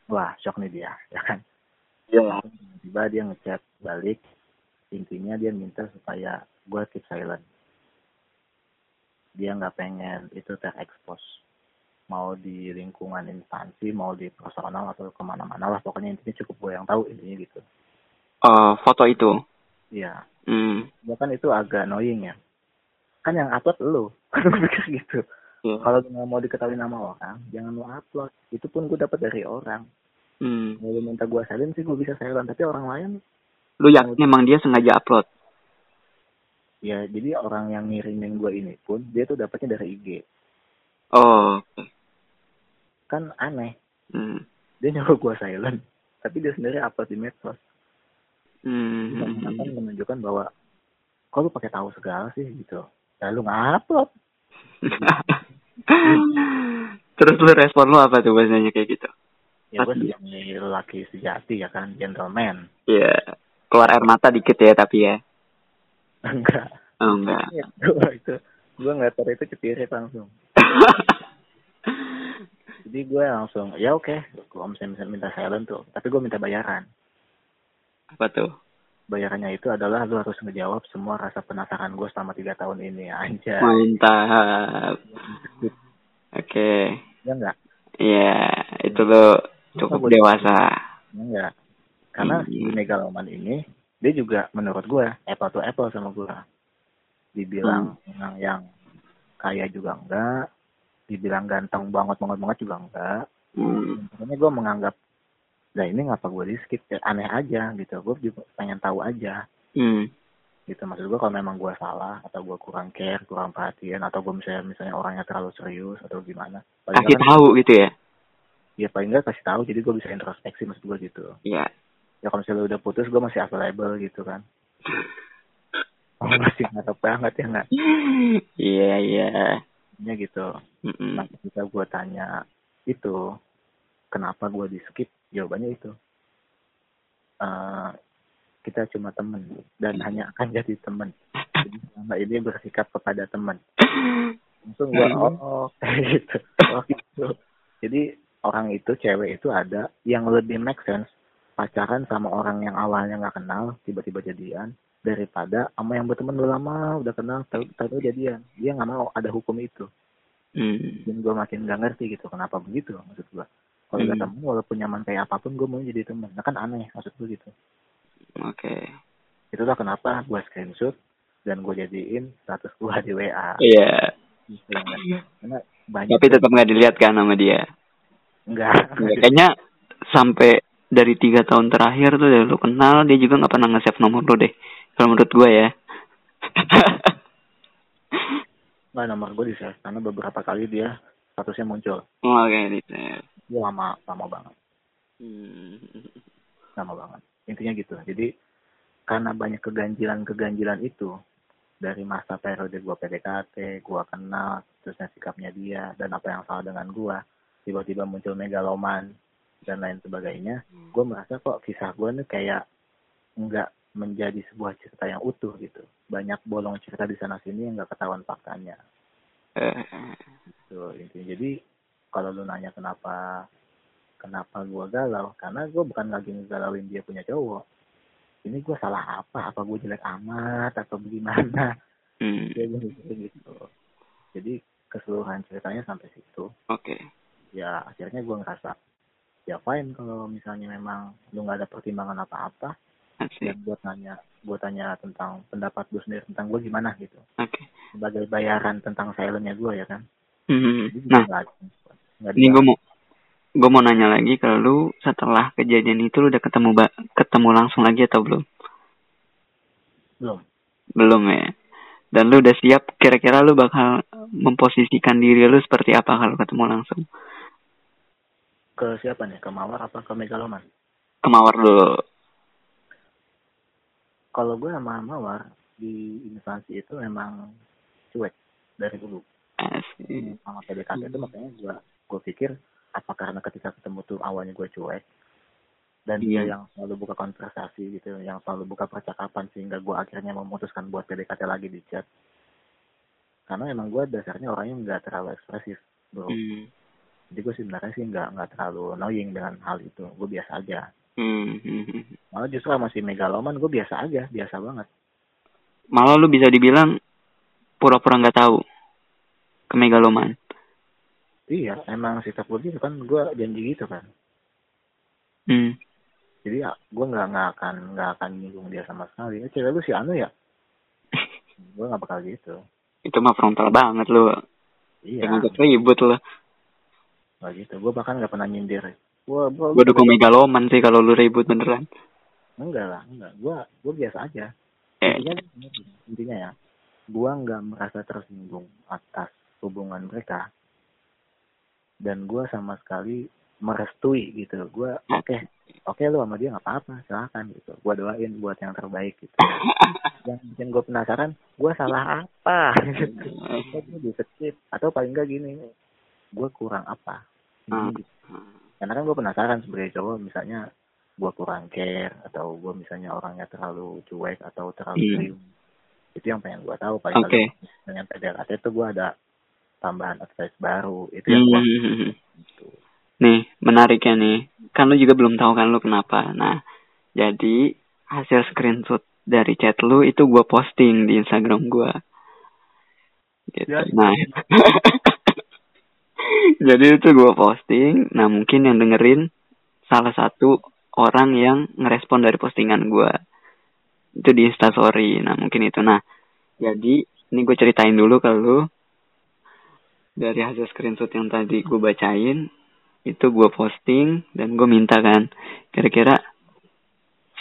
wah shock nih dia ya kan Iya. tiba dia ngechat balik intinya dia minta supaya gue keep silent dia nggak pengen itu terekspos mau di lingkungan instansi mau di personal atau ke mana-mana lah pokoknya intinya cukup gue yang tahu intinya gitu Oh foto itu. Iya Hmm. ya kan itu agak annoying ya kan yang upload lu kan gue pikir gitu Iya. kalau nggak mau diketahui nama orang jangan lu upload itu pun gue dapat dari orang Hmm. kalau minta gue silent sih gue bisa silent tapi orang lain Lu yakin emang dia sengaja upload? ya jadi orang yang ngirimin gue ini pun dia tuh dapatnya dari IG Oh. kan aneh Hmm. dia nyuruh gue silent tapi dia sendiri upload di medsos Hmm. Itu akan menunjukkan bahwa kok lu pakai tahu segala sih gitu lalu nggak upload Terus lu respon lu apa tuh bahasanya kayak gitu? ya gue sebagai lelaki sejati ya kan gentleman Iya. Keluar air mata dikit ya tapi ya. enggak Oh enggak. ya, itu gue ngeliat orang itu cetirit langsung jadi gue langsung ya oke gue misalnya minta silent tuh tapi gue minta bayaran apa tuh? bayarannya itu adalah lu harus ngejawab semua rasa penasaran gue selama tiga tahun ini aja Mantap. Oke. ya enggak Iya, itu lo cukup dewasa. enggak karena si Hmm. megaloman ini dia juga menurut gue apple to apple sama gue dibilang Hmm. yang kaya juga enggak dibilang ganteng banget banget banget juga enggak Hmm. Makanya gue menganggap nah ini ngapa gue di skip ya, aneh aja gitu gue juga pengen tahu aja Hmm. gitu maksud gue kalau memang gue salah atau gue kurang care kurang perhatian atau gue misalnya misalnya orangnya terlalu serius atau gimana paling Kasih kan- tahu gitu ya. ya paling nggak kasih tahu jadi gue bisa introspeksi maksud gue gitu Iya. ya kalau misalnya udah putus gue masih available gitu kan oh, masih nggak banget ya nggak Iya, iya. ya gitu Mm-mm. nah ketika gue tanya itu kenapa gue di skip? Jawabannya itu. Eh, kita cuma temen dan hanya akan jadi temen. Jadi selama ini bersikap kepada teman langsung gue oh kayak gitu. Oh gitu. Jadi orang itu cewek itu ada yang lebih make sense. Pacaran sama orang yang awalnya nggak kenal tiba-tiba jadian daripada sama yang berteman udah lama udah kenal tahu jadian. Dia nggak mau ada hukum itu. Hmm. dan gue makin gak ngerti gitu kenapa begitu maksud gue kalau Hmm. temen walaupun nyaman kayak apa pun gue mau jadi temen. Nah kan aneh maksud gue gitu. Oke. Itulah kenapa gue screenshot dan gue jadiin status gue di WA iya. Kan. karena banyak tapi tetap nggak dilihat kan sama dia? Enggak Ya, kayaknya sampai dari tiga tahun terakhir tuh dari lu kenal dia juga nggak pernah nge-save nomor lu deh. Kalau menurut gue ya. Nggak nomor gue di save karena beberapa kali dia statusnya muncul. Oke gitu dia lama lama banget. Hmm. lama banget. Intinya gitu. Jadi karena banyak keganjilan keganjilan itu dari masa periode gue PDKT gue kenal terusnya sikapnya dia dan apa yang salah dengan gue tiba-tiba muncul megaloman dan lain sebagainya gue merasa kok kisah gue nih kayak nggak menjadi sebuah cerita yang utuh gitu. Banyak bolong cerita di sana sini yang nggak ketahuan faktanya. Eh, gitu intinya. Jadi kalau lu nanya kenapa kenapa gua galau karena gua bukan lagi ngegalauin dia punya cowok. Ini gua salah apa? Apa gua jelek amat? Atau gimana? Hmm. ya gua mikir gitu. Jadi keseluruhan ceritanya sampai situ. Oke. Ya akhirnya gua ngerasa ya fine kalau misalnya memang lu nggak ada pertimbangan apa-apa. Dan buat nanya buat tanya tentang pendapat lu sendiri tentang gua gimana gitu. Oke. Sebagai bayaran tentang silentnya gua ya kan? Hmm. Jadi nah ini gue mau gue mau nanya lagi kalau lu setelah kejadian itu lu udah ketemu ba- ketemu langsung lagi atau belum? Belum. Belum ya? Dan lu udah siap kira-kira lu bakal memposisikan diri lu seperti apa kalau ketemu langsung? Ke siapa nih? Ke mawar apa ke megaloman? Ke mawar dulu. Kalau gue sama mawar di instansi itu memang cuek dari dulu. Asik. Sama PDKT itu makanya gue gue pikir apa karena ketika ketemu tuh awalnya gue cuek? Dan dia Iya. yang selalu buka konversasi gitu yang selalu buka percakapan sehingga gue akhirnya memutuskan buat PDKT lagi di chat. Karena emang gue dasarnya orangnya nggak terlalu ekspresif bro. Hmm. jadi gue sebenarnya sih nggak nggak terlalu annoying dengan hal itu. Gue biasa aja. Hmm. malah justru sama si megaloman gue biasa aja biasa banget. Malah lu bisa dibilang pura-pura nggak tahu ke megaloman Iya, emang sikap gue gitu kan, gue janji gitu kan. hmm. Jadi ya, gue nggak nggak akan nggak akan nyinggung dia sama sekali. Eh, cewek lu si Anu ya? gue nggak bakal gitu. itu mah frontal banget lu Iya, yang ngajak ribut lu nggak gitu. Gue bahkan nggak pernah nyindir. Gue gue gue dukung megaloman sih kalau lu ribut beneran enggak lah, enggak. Gue gue biasa aja. eh Intinya intinya ya, gue nggak merasa tersinggung atas hubungan mereka. Dan gue sama sekali merestui gitu. Gue oke, oke lu sama dia nggak apa-apa, silakan gitu. Gue doain buat yang terbaik gitu. yang bikin gue penasaran gue salah apa Kok gue di skip atau paling enggak gini gue kurang apa Hmm. Gini, gitu. karena kan gue penasaran sebagai cowok misalnya gue kurang care atau gue misalnya orangnya terlalu cuek atau terlalu Hmm. serius itu yang pengen gue tahu paling Oke. kali dengan PDKT itu gue ada tambahan advice baru itu yang gue Hmm. gitu. Nih, menariknya nih. Kan lu juga belum tahu kan lu kenapa. Nah, jadi hasil screenshot dari chat lu itu gua posting di Instagram gua. Gitu. Ya. Nah. jadi itu gua posting. Nah, mungkin yang dengerin salah satu orang yang ngerespon dari postingan gua. Itu di Instastory. Nah, mungkin itu. Nah, jadi ini gue ceritain dulu ke lu dari hasil screenshot yang tadi gue bacain itu gue posting dan gue minta kan kira-kira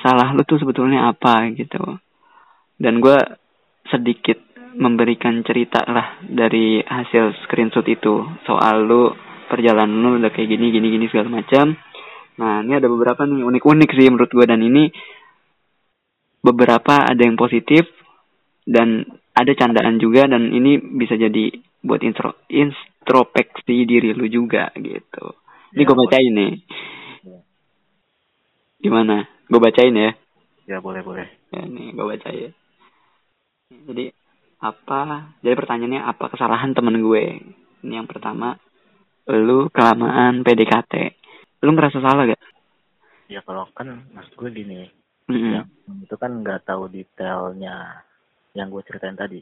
salah lu tuh sebetulnya apa gitu. Dan gue sedikit memberikan cerita lah dari hasil screenshot itu soal lu perjalanan lu udah kayak gini gini gini segala macam. Nah ini ada beberapa nih unik-unik sih menurut gue dan ini beberapa ada yang positif dan ada candaan juga dan ini bisa jadi buat intro introspeksi diri lu juga gitu. Ini Ya, gue bacain nih. Ya. Gimana? Gue bacain ya. ya boleh boleh Ya nih gue bacain. Jadi apa? Jadi pertanyaannya apa kesalahan temen gue? Ini yang pertama, lu kelamaan PDKT. Lu ngerasa salah gak? ya kalau kan maksud gue gini Mm-mm. yang itu kan nggak tahu detailnya yang gue ceritain tadi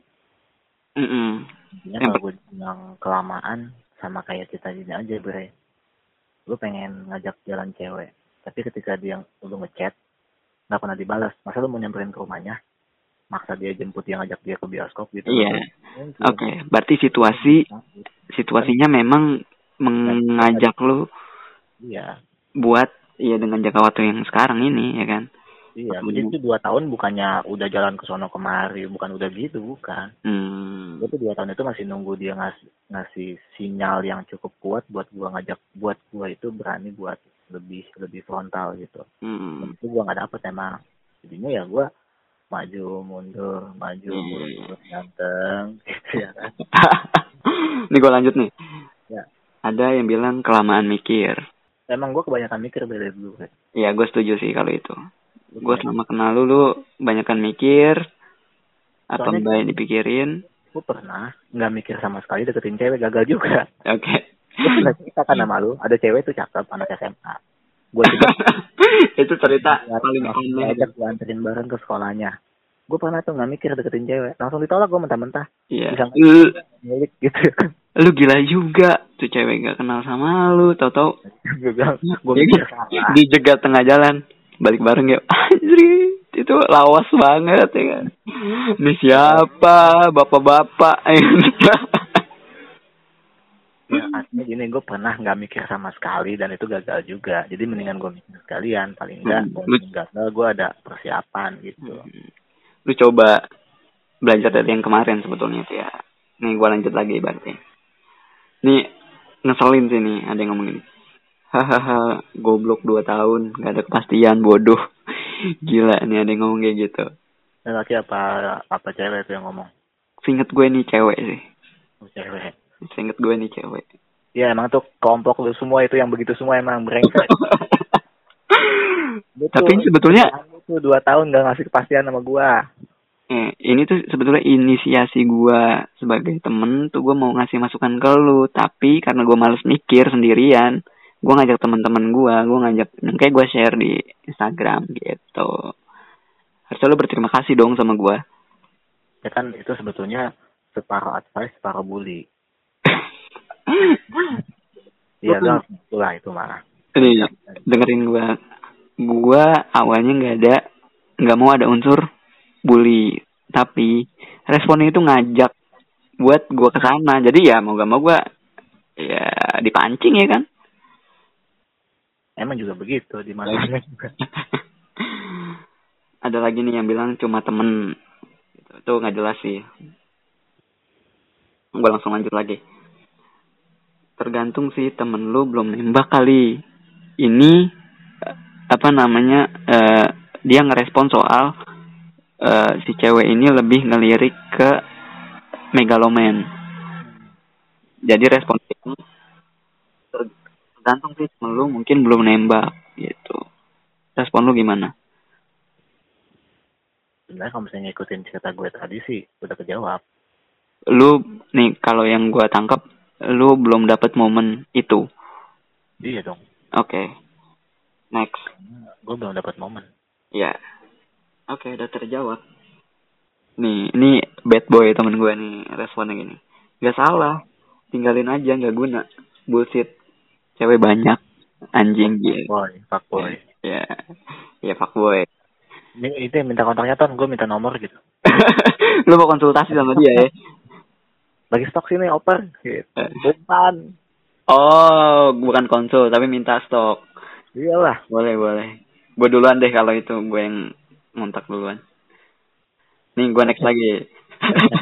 Mm-mm. intinya Yang kalau gue bilang kelamaan sama kayak kita gini aja bre lu pengen ngajak jalan cewek tapi ketika dia lu ngechat nggak pernah dibalas masa lu mau nyamperin ke rumahnya maksa dia jemput dia ngajak dia ke bioskop gitu Iya. Mungkin. Oke, berarti situasi situasinya memang mengajak lu iya buat ya dengan jangka waktu yang sekarang ini ya kan. Iya jadi itu dua tahun bukannya udah jalan ke sono kemari bukan udah gitu bukan Hmm. gue tuh dua tahun itu masih nunggu dia ngasih ngasih sinyal yang cukup kuat buat gua ngajak buat gua itu berani buat lebih lebih frontal gitu Hmm. itu gua nggak dapet emang jadinya ya gua maju mundur maju Hmm. mundur ganteng gitu ya kan Ini gue lanjut nih. Ya. Ada yang bilang kelamaan mikir. emang gua kebanyakan mikir dari dulu kan Iya, gue setuju sih kalau itu. Gue selama kenal lu, lu banyakan mikir. Apa Soalnya- baik dipikirin. gua pernah nggak mikir sama sekali deketin cewek gagal juga Oke. Gua pernah cerita kan sama lu ada cewek tuh cakep anak SMA gua juga itu cerita paling langsung aneh. diajak gua anterin bareng ke sekolahnya gue pernah tuh nggak mikir deketin cewek langsung ditolak gue mentah-mentah Iya. Nggak? Lu, milik gitu lu gila juga. Tuh cewek gak kenal sama lu. Tau-tau gue bilang gue Iya, mikir salah dijegat tengah jalan. Balik bareng ya. Anjir. Itu lawas banget ya kan. Ini siapa? Bapak-bapak. ya artinya gini gue pernah nggak mikir sama sekali dan itu gagal juga jadi mendingan gue mikir sekalian paling enggak Hmm. walaupun gagal gue ada persiapan gitu lu coba belajar dari yang kemarin sebetulnya ya. Nih gua lanjut lagi berarti. Nih ngeselin sih nih ada yang ngomongin. Hahaha, goblok dua tahun, gak ada kepastian, bodoh. Gila nih ada yang ngomong kayak gitu. laki apa apa cewek itu yang ngomong Seinget gue nih cewek sih. Oh, cewek Seinget gue nih cewek. ya emang tuh kelompok lu semua itu yang begitu semua emang brengsek tuh- Tapi sebetulnya tuh dua tahun gak ngasih kepastian sama gue eh, ini tuh sebetulnya inisiasi gua sebagai temen tuh gua mau ngasih masukan ke lu tapi karena gua males mikir sendirian gua ngajak teman-teman gua gua ngajak kayak gua share di Instagram gitu. Harusnya lu berterima kasih dong sama gua. Ya kan itu sebetulnya separuh advice separuh bully. Iya dong itulah itu malah ini dengerin gua. Gua awalnya nggak ada nggak mau ada unsur bully. Tapi responnya itu ngajak buat gua ke sana. Jadi ya mau gak mau gua ya dipancing ya kan emang juga begitu di mana juga. Ada lagi nih yang bilang cuma temen. Gitu. itu nggak jelas sih. Gue langsung lanjut lagi. Tergantung sih temen lu belum nembak kali. Ini eh, apa namanya eh, dia ngerespon soal eh, si cewek ini lebih ngelirik ke megaloman. Jadi respon itu tergantung sih temen lu mungkin belum nembak gitu. Respon lu gimana? Sebenarnya kalau misalnya ngikutin cerita gue tadi sih udah kejawab. Lu nih kalau yang gua tangkap lu belum dapat momen itu? Iya dong. Oke. Next. Karena gue belum dapat momen. Ya oke udah terjawab. Nih ini bad boy temen gua nih responnya gini. Nggak salah tinggalin aja nggak guna. Bullshit cewek banyak anjing gitu boy fuck boy ya ya fuck boy ini itu yang minta kontaknya ton. Gue minta nomor gitu. Lu mau konsultasi sama dia ya? Bagi stok sini oper gitu. Eh. umpan oh bukan konsul tapi minta stok. Iyalah. Boleh, boleh. Gue duluan deh kalau itu gue yang ngontak duluan. Nih gue next lagi.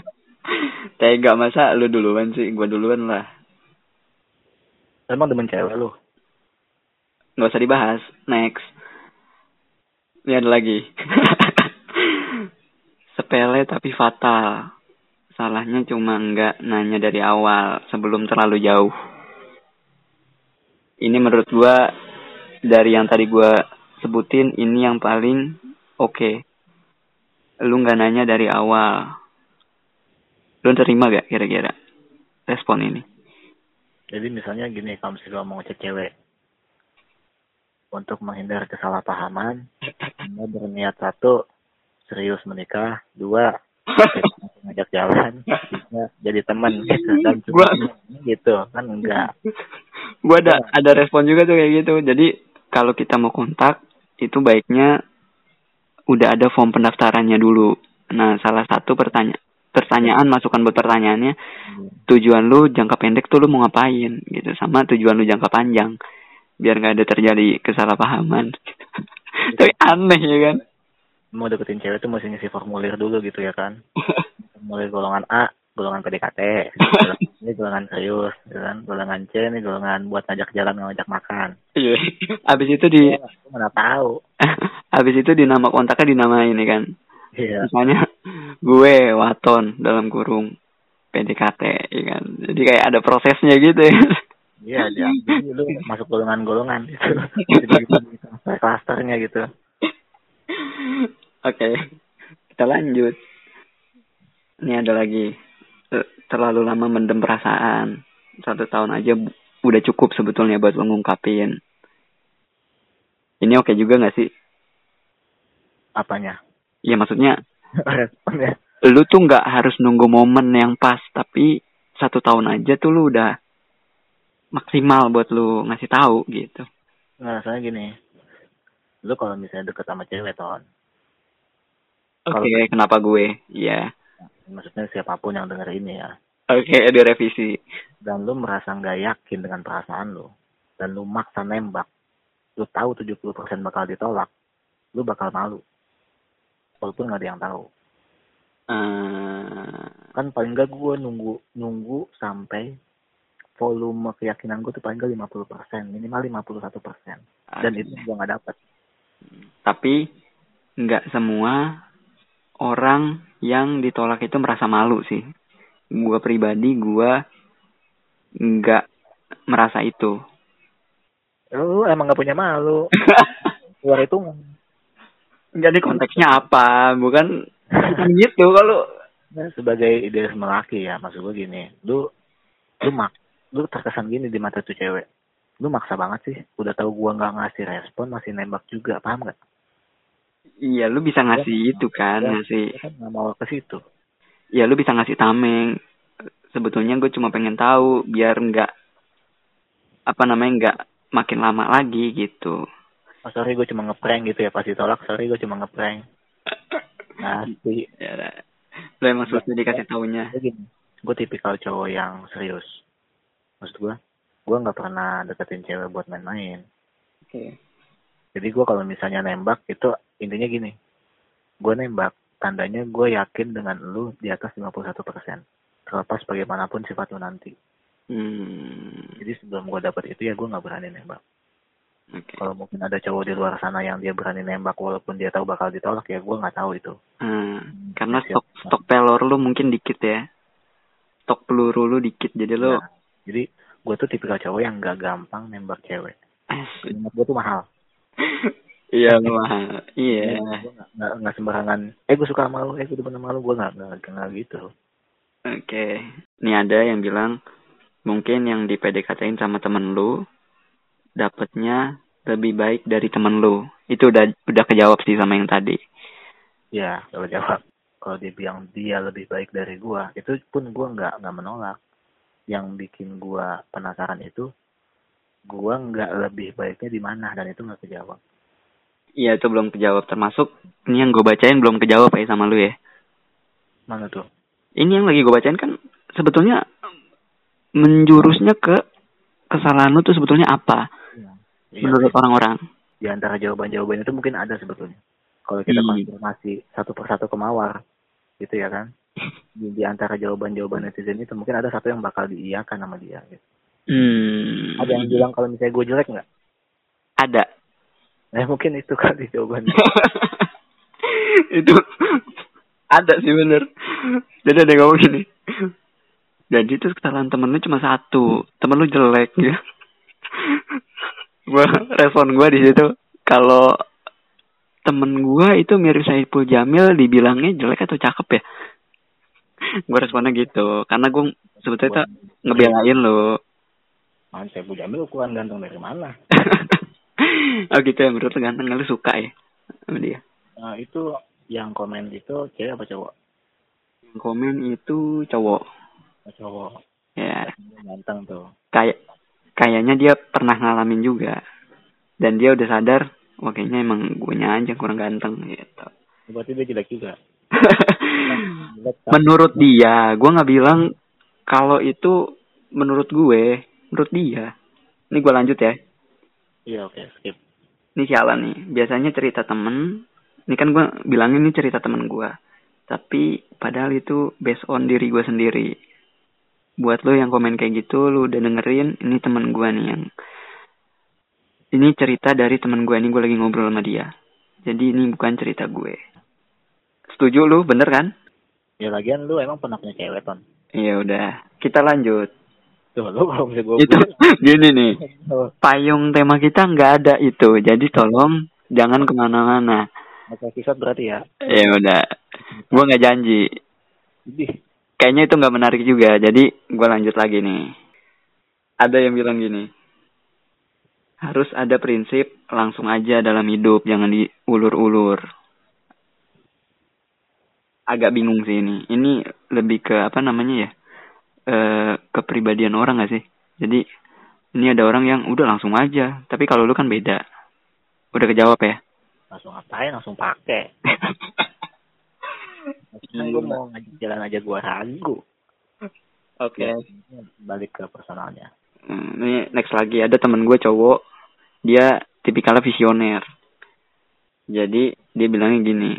Tega masa lu duluan sih, gue duluan lah. Emang demen cewek lu Nggak usah dibahas. Next. Ini ada lagi. Sepele tapi fatal. Salahnya cuma nggak nanya dari awal sebelum terlalu jauh. Ini menurut gua dari yang tadi gua sebutin ini yang paling oke. Lu nggak nanya dari awal. Lu terima gak kira-kira respon ini? Jadi misalnya gini kalau misalnya mau ngecek cewek untuk menghindar kesalahpahaman anda berniat satu serius menikah dua ngajak jalan tiga jadi teman dan Gua- gitu kan enggak Gua ada ada respon juga tuh kayak gitu. Jadi kalau kita mau kontak itu baiknya udah ada form pendaftarannya dulu. Nah, salah satu pertanyaan pertanyaan masukan buat pertanyaannya. Tujuan lu jangka pendek tuh lu mau ngapain gitu. Sama tujuan lu jangka panjang. Biar nggak ada terjadi kesalahpahaman. Tapi aneh ya kan? Mau deketin cewek tuh mesti ngisi formulir dulu gitu ya kan? Formulir golongan A golongan PDKT ini golongan serius gitu kan? Golongan C ini golongan buat ngajak jalan ngajak makan. Iya. Abis itu di mana tahu. Abis itu di nama kontaknya dinamain ya kan iya. Misalnya gue waton dalam kurung PDKT ya kan? Jadi kayak ada prosesnya gitu ya. Iya dia jadi lu masuk golongan-golongan gitu. Jadi gitu klasternya gitu. Oke kita lanjut. Ini ada lagi. Ter- terlalu lama mendem perasaan. Satu tahun aja udah cukup sebetulnya buat lo ngungkapin ini oke juga nggak sih? Apanya ya maksudnya responnya lu tuh nggak harus nunggu momen yang pas tapi satu tahun aja tuh lu udah maksimal buat lu ngasih tahu gitu Nah, soalnya gini. Lu kalau misalnya deket sama cewek, Ton. oke Kalau- kenapa gue Iya Maksudnya siapa pun yang denger ini ya. oke direvisi Dan lu merasa nggak yakin dengan perasaan lu. Dan lu maksa nembak. Lu tahu 70% bakal ditolak. Lu bakal malu. Walaupun nggak ada yang tahu. Eh, Kan paling nggak gue nunggu nunggu sampai volume keyakinan gue tuh paling nggak 50%. Minimal 51%. Dan itu gue nggak dapet. tapi nggak semua orang yang ditolak itu merasa malu sih gua pribadi gua nggak merasa itu Lu emang nggak punya malu. Luar itu jadi konteksnya apa bukan gitu kalau Nah, sebagai idealisme laki ya, maksud gue gini, lu lu mak lu terkesan gini di mata tuh cewek. Lu maksa banget sih, udah tahu gua nggak ngasih respon masih nembak juga, paham nggak? iya lu bisa ngasih itu kan Ya. ngasih Dia kan nggak mau ke situ. ya lu bisa ngasih tameng sebetulnya gue cuma pengen tahu biar nggak apa namanya nggak makin lama lagi gitu Oh, sorry gue cuma ngeprank gitu ya, pasti tolak. Sorry gue cuma ngeprank. Nah, sih, ya udah. lu emang susah dikasih taunya gue tipikal cowok yang serius. Maksud gue, gue nggak pernah deketin cewek buat main-main. oke Jadi gue kalau misalnya nembak itu intinya gini. Gue nembak, tandanya gue yakin dengan lu di atas 51%. Terlepas bagaimanapun sifat lu nanti. hmm Jadi sebelum gue dapet itu ya gue nggak berani nembak. Oke Kalau mungkin ada cowok di luar sana yang dia berani nembak walaupun dia tahu bakal ditolak ya gue nggak tahu itu. Hmm, karena stok stok pelor lu mungkin dikit ya. Stok peluru lu dikit jadi lu Nah, jadi gue tuh tipikal cowok yang nggak gampang nembak cewek. Menurut gue tuh mahal. iya mahal. Iya. Gue nggak nggak sembarangan. Eh gue suka sama lu, eh gue demen sama lu. Gue nggak nggak gitu. Oke. Ini ada yang bilang mungkin yang di PDKT-in sama temen lu dapatnya lebih baik dari temen lu. Itu udah udah kejawab sih sama yang tadi. Ya, kalau jawab. Kalau dia bilang dia lebih baik dari gua, itu pun gua nggak nggak menolak. Yang bikin gua penasaran itu, gua nggak lebih baiknya di mana dan itu nggak kejawab. Iya itu belum kejawab termasuk ini yang gue bacain belum kejawab ya sama lu ya. Mana tuh? Ini yang lagi gue bacain kan sebetulnya menjurusnya ke kesalahan lu tuh sebetulnya apa Iya, menurut orang-orang. di antara jawaban-jawaban itu mungkin ada sebetulnya. Kalau kita Hmm. konfirmasi satu persatu ke mawar, gitu ya kan? Di, di antara jawaban-jawaban netizen itu mungkin ada satu yang bakal diiyakan sama dia. Gitu. Hmm. Ada yang bilang kalau misalnya gue jelek nggak? ada. Nah mungkin itu kali jawabannya. itu ada sih bener. Jadi ada yang ngomong gini. Jadi tuh kesalahan temen lu cuma satu, temen lu jelek ya. Gua respon gua di situ kalau temen gua itu mirip Saiful Jamil dibilangnya jelek atau cakep ya? gua responnya gitu, karena gua sebetulnya tuh ngebelain lo. Man, saya Jamil ukuran ganteng dari mana? Oh gitu ya, menurut lu ganteng, lu suka ya sama dia? Nah, itu yang komen itu cewek apa cowok? Yang komen itu cowok. Oh, cowok. Ya, Ganteng tuh. kayak kayaknya dia pernah ngalamin juga. Dan dia udah sadar, wah kayaknya emang gue aja kurang ganteng gitu. Berarti dia jelek juga. Menurut dia, gue nggak bilang kalau itu menurut gue, menurut dia. Ini gue lanjut ya. Iya oke skip. Ini sialan nih. Biasanya cerita temen. Ini kan gue bilangin ini cerita temen gue. Tapi padahal itu based on diri gue sendiri. Buat lo yang komen kayak gitu, lo udah dengerin. Ini temen gue nih yang... Ini cerita dari temen gue. Ini gue lagi ngobrol sama dia. Jadi ini bukan cerita gue. Setuju lu, bener kan? Ya lagian lu emang pernah punya cewek ton. Iya udah. Kita lanjut. Tuh lu kalau bisa gue Itu gini nih. Payung tema kita nggak ada itu. Jadi tolong jangan ke mana-mana. Oke episode berarti ya. Ya udah. Gue nggak janji. Kayaknya itu nggak menarik juga. Jadi gue lanjut lagi nih. Ada yang bilang gini. Harus ada prinsip langsung aja dalam hidup. Jangan diulur-ulur. Agak bingung sih ini. Ini lebih ke apa namanya ya? Eh kepribadian orang gak sih? Jadi ini ada orang yang udah langsung aja. Tapi kalau lu kan beda. Udah kejawab ya? langsung ngapain langsung pakai. Kan gue mau ngajak jalan aja gue ragu. Oke. Ya, balik ke personalnya. Hmm, Ini next lagi ada temen gue cowok, dia tipikalnya visioner. Jadi dia bilangnya gini,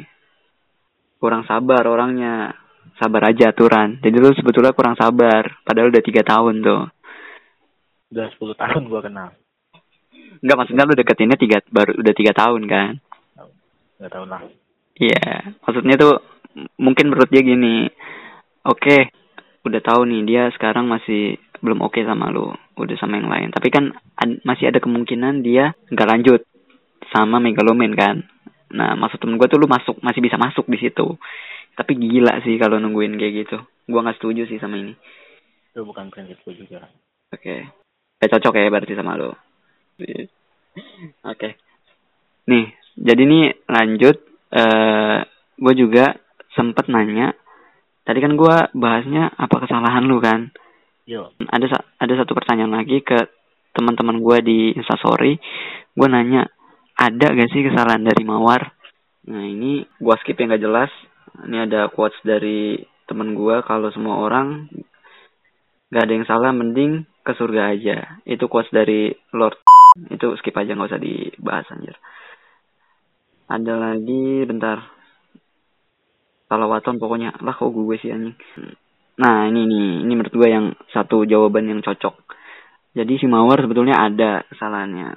kurang sabar orangnya, sabar aja aturan. Jadi lu sebetulnya kurang sabar, padahal udah tiga tahun tuh. Udah 10 tahun gue kenal. Enggak maksudnya lu deketinnya tiga baru udah tiga tahun kan? Gak tau lah. Iya, maksudnya tuh mungkin menurut dia gini, oke, udah tahu nih dia sekarang masih belum oke sama lu, udah sama yang lain. Tapi kan ad- masih ada kemungkinan dia nggak lanjut sama megaloman kan. Nah, maksud temen gue tuh lu masuk masih bisa masuk di situ. Tapi gila sih kalau nungguin kayak gitu. Gua nggak setuju sih sama ini. Itu bukan prinsip gue juga. Oke. Eh cocok ya berarti sama lo. Oke. Nih, jadi nih lanjut eh gue juga sempet nanya. Tadi kan gue bahasnya apa kesalahan lu kan? Yo, Ada sa- ada satu pertanyaan lagi ke teman-teman gue di Instastory. Gue nanya, ada gak sih kesalahan dari Mawar? Nah ini gue skip yang gak jelas. Ini ada quotes dari temen gue kalau semua orang gak ada yang salah mending ke surga aja. Itu quotes dari Lord. Itu skip aja nggak usah dibahas anjir. Ada lagi bentar. Salawaton pokoknya lah kok gue sih anjing. Nah ini nih, ini menurut gue yang satu jawaban yang cocok. Jadi si Mawar sebetulnya ada kesalahannya.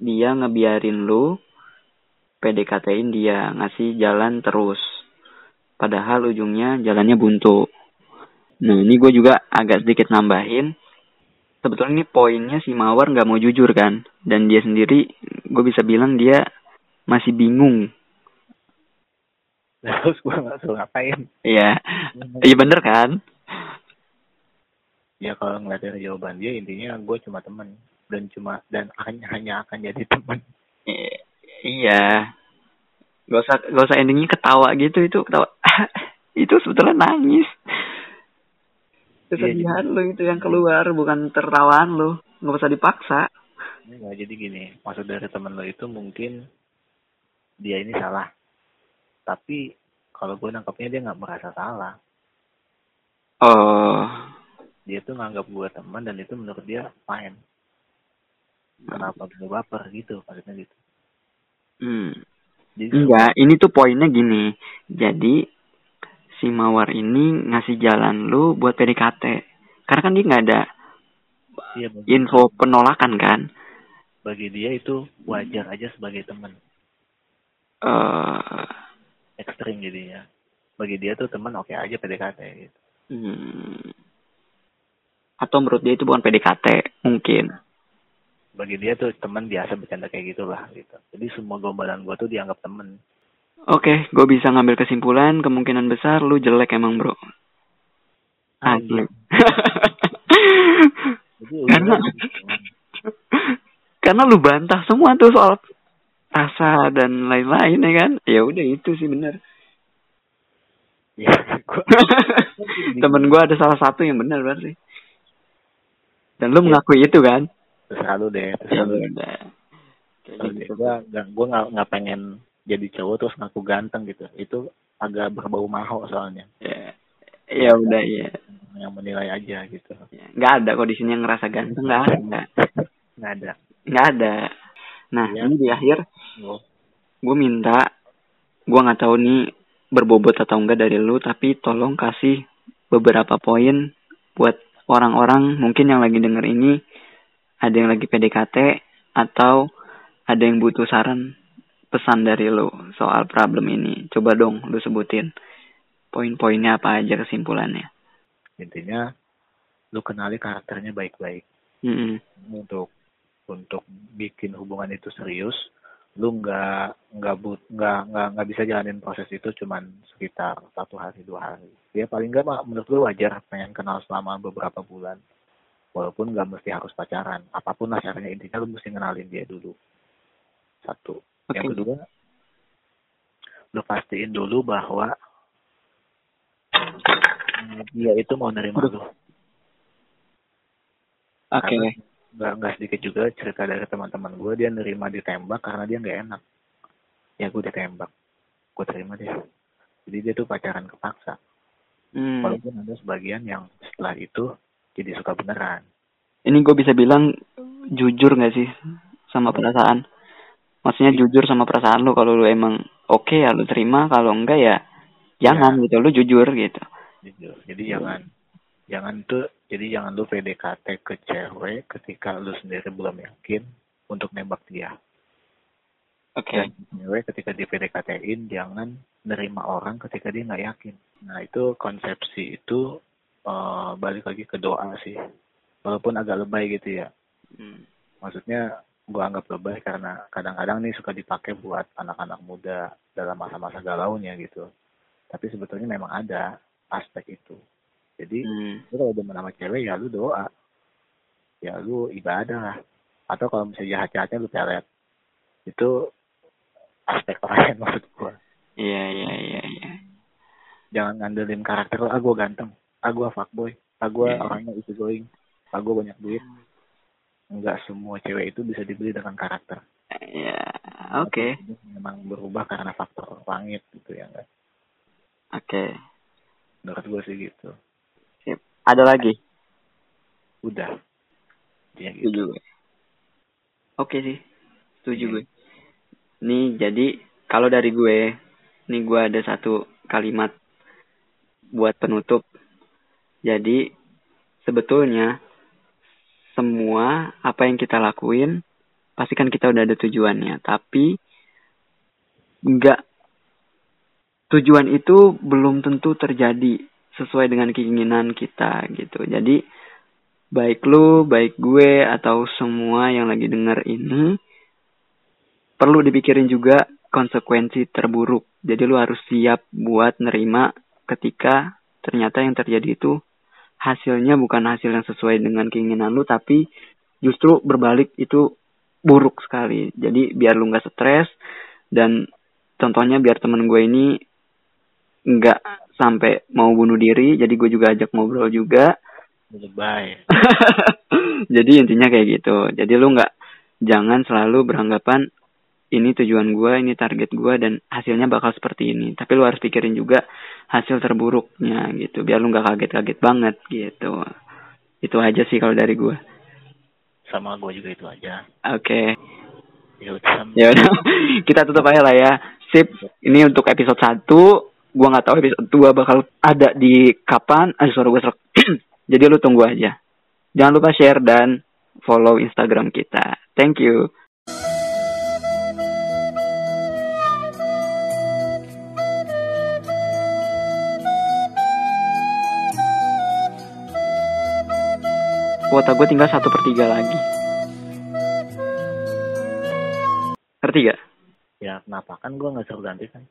Dia ngebiarin lu PDKT-in dia, ngasih jalan terus. Padahal ujungnya jalannya buntu. Nah ini gue juga agak sedikit nambahin. Sebetulnya ini poinnya si Mawar nggak mau jujur kan. Dan dia sendiri, gue bisa bilang dia masih bingung. Terus gue gak suruh ngapain. Iya, iya bener kan? Ya kalau ngeliat dari jawaban dia intinya gue cuma temen dan cuma dan hanya hanya akan jadi temen. I- iya. Gak usah, gak usah endingnya ketawa gitu itu ketawa. itu sebetulnya nangis. Kesedihan lu itu yang keluar bukan tertawaan lu. Gak usah dipaksa. Enggak, jadi gini, maksud dari temen lo itu mungkin dia ini salah. Tapi kalau gue nangkepnya dia nggak merasa salah. Oh, Dia tuh nganggap gue teman dan itu menurut dia fine. Kenapa gue baper gitu, maksudnya gitu. hmm. Jadi Enggak, ini tuh poinnya gini. Jadi si Mawar ini ngasih jalan lu buat PDKT. Karena kan dia nggak ada iya, info penolakan kan. bagi dia itu wajar aja sebagai teman. Eh, Ekstrim jadinya. Bagi dia tuh teman oke aja PDKT gitu. hmm. Atau menurut dia itu bukan PDKT, mungkin. Bagi dia tuh teman biasa bercanda kayak gitulah gitu. Jadi semua gombalan gue tuh dianggap temen. Oke, gue bisa ngambil kesimpulan kemungkinan besar lu jelek emang bro. Asli. Jadi karena udah, karena lu bantah semua tuh soal rasa dan lain-lain ya kan? Ya udah itu sih bener ya gua temen gue ada salah satu yang benar berarti dan lu mengakui itu kan? Terserah lu deh ya terserah lu. udah. Kayak Kalau gitu. gua gak nggak nggak pengen jadi cowok terus ngaku ganteng gitu. Itu agak berbau maho soalnya. Ya ya udah ya. Yang menilai aja gitu. Ya, nggak ada kok di sini yang ngerasa ganteng nggak ada. Nggak ada. Nggak ada nah Iya. ini di akhir. Oh, gue minta gue nggak tahu nih berbobot atau enggak dari lu tapi tolong kasih beberapa poin buat orang-orang mungkin yang lagi denger ini. Ada yang lagi PDKT atau ada yang butuh saran pesan dari lu soal problem ini. Coba dong lu sebutin poin-poinnya apa aja kesimpulannya. Intinya lu kenali karakternya baik-baik. Mm-mm. untuk untuk bikin hubungan itu serius lu nggak nggak but nggak nggak nggak bisa jalanin proses itu cuman sekitar satu hari dua hari. Ya paling nggak menurut lu wajar pengen kenal selama beberapa bulan. Walaupun nggak mesti harus pacaran. Apa pun lah caranya intinya lu mesti kenalin dia dulu. Satu. Yang Oke. kedua lu pastiin dulu bahwa dia itu mau nerima lu. Oke. Karena nggak nggak sedikit juga cerita dari teman-teman gue dia nerima ditembak karena dia nggak enak. Ya gue ditembak. Gue terima deh jadi dia tuh pacaran kepaksa. Hmm. walaupun ada sebagian yang setelah itu jadi suka beneran. Ini gue bisa bilang jujur gak sih sama perasaan? Maksudnya jujur sama perasaan lu kalau lu emang oke ya lu terima kalau enggak ya jangan gitu lu jujur gitu. Jujur. Jadi jangan jangan tuh jadi jangan lu PDKT ke cewek ketika lu sendiri belum yakin untuk nembak dia oke dan cewek ketika di PDKT-in jangan nerima orang ketika dia nggak yakin. Nah itu konsepsi itu eh, balik lagi ke doa sih. Walaupun agak lebay gitu ya. Hmm. Maksudnya gua anggap lebay karena kadang-kadang nih suka dipakai buat anak-anak muda dalam masa-masa galaunya gitu. Tapi sebetulnya memang ada aspek itu. Jadi Hmm. lu kalau demen sama cewek ya lu doa. Ya lu ibadah lah. Atau kalau misalnya jahat-jahatnya lu pelet. Itu aspek lain maksud gua. iya iya iya iya jangan ngandelin karakter ah gue ganteng ah gue fuckboy ah gue Iya. orangnya easy going ah gue banyak duit enggak semua cewek itu bisa dibeli dengan karakter ya oke Ini memang berubah karena faktor langit gitu ya enggak oke menurut gue sih gitu. Ada lagi? Udah. Intinya gitu. Setuju gue. Oke sih. Setuju gue. Nih jadi kalau dari gue nih gue ada satu kalimat buat penutup. Jadi sebetulnya semua apa yang kita lakuin pasti kan kita udah ada tujuannya. Tapi enggak tujuan itu belum tentu terjadi sesuai dengan keinginan kita gitu jadi baik lu, baik gue, atau semua yang lagi denger ini, perlu dipikirin juga konsekuensi terburuk. Jadi lu harus siap buat nerima ketika ternyata yang terjadi itu hasilnya bukan hasil yang sesuai dengan keinginan lu, tapi justru berbalik itu buruk sekali. Jadi biar lu nggak stres dan contohnya biar temen gue ini nggak sampai mau bunuh diri, jadi gue juga ajak ngobrol juga. lebay jadi intinya kayak gitu. Jadi lu nggak jangan selalu beranggapan ini tujuan gua ini target gua dan hasilnya bakal seperti ini. Tapi lu harus pikirin juga hasil terburuknya gitu. Biar lu nggak kaget-kaget banget gitu. Itu aja sih kalau dari gua. Sama gue juga itu aja. Oke. Ya udah. Ya udah. Kita tutup aja lah ya. Sip. Ini untuk episode 1 gua nggak tahu episode 2 bakal ada di kapan. Ah suara serak jadi lu tunggu aja. Jangan lupa share dan follow instagram kita. Thank you. Kuota gue tinggal satu per tiga lagi. Ngerti ya kenapa? Kan gue nggak suruh ganti kan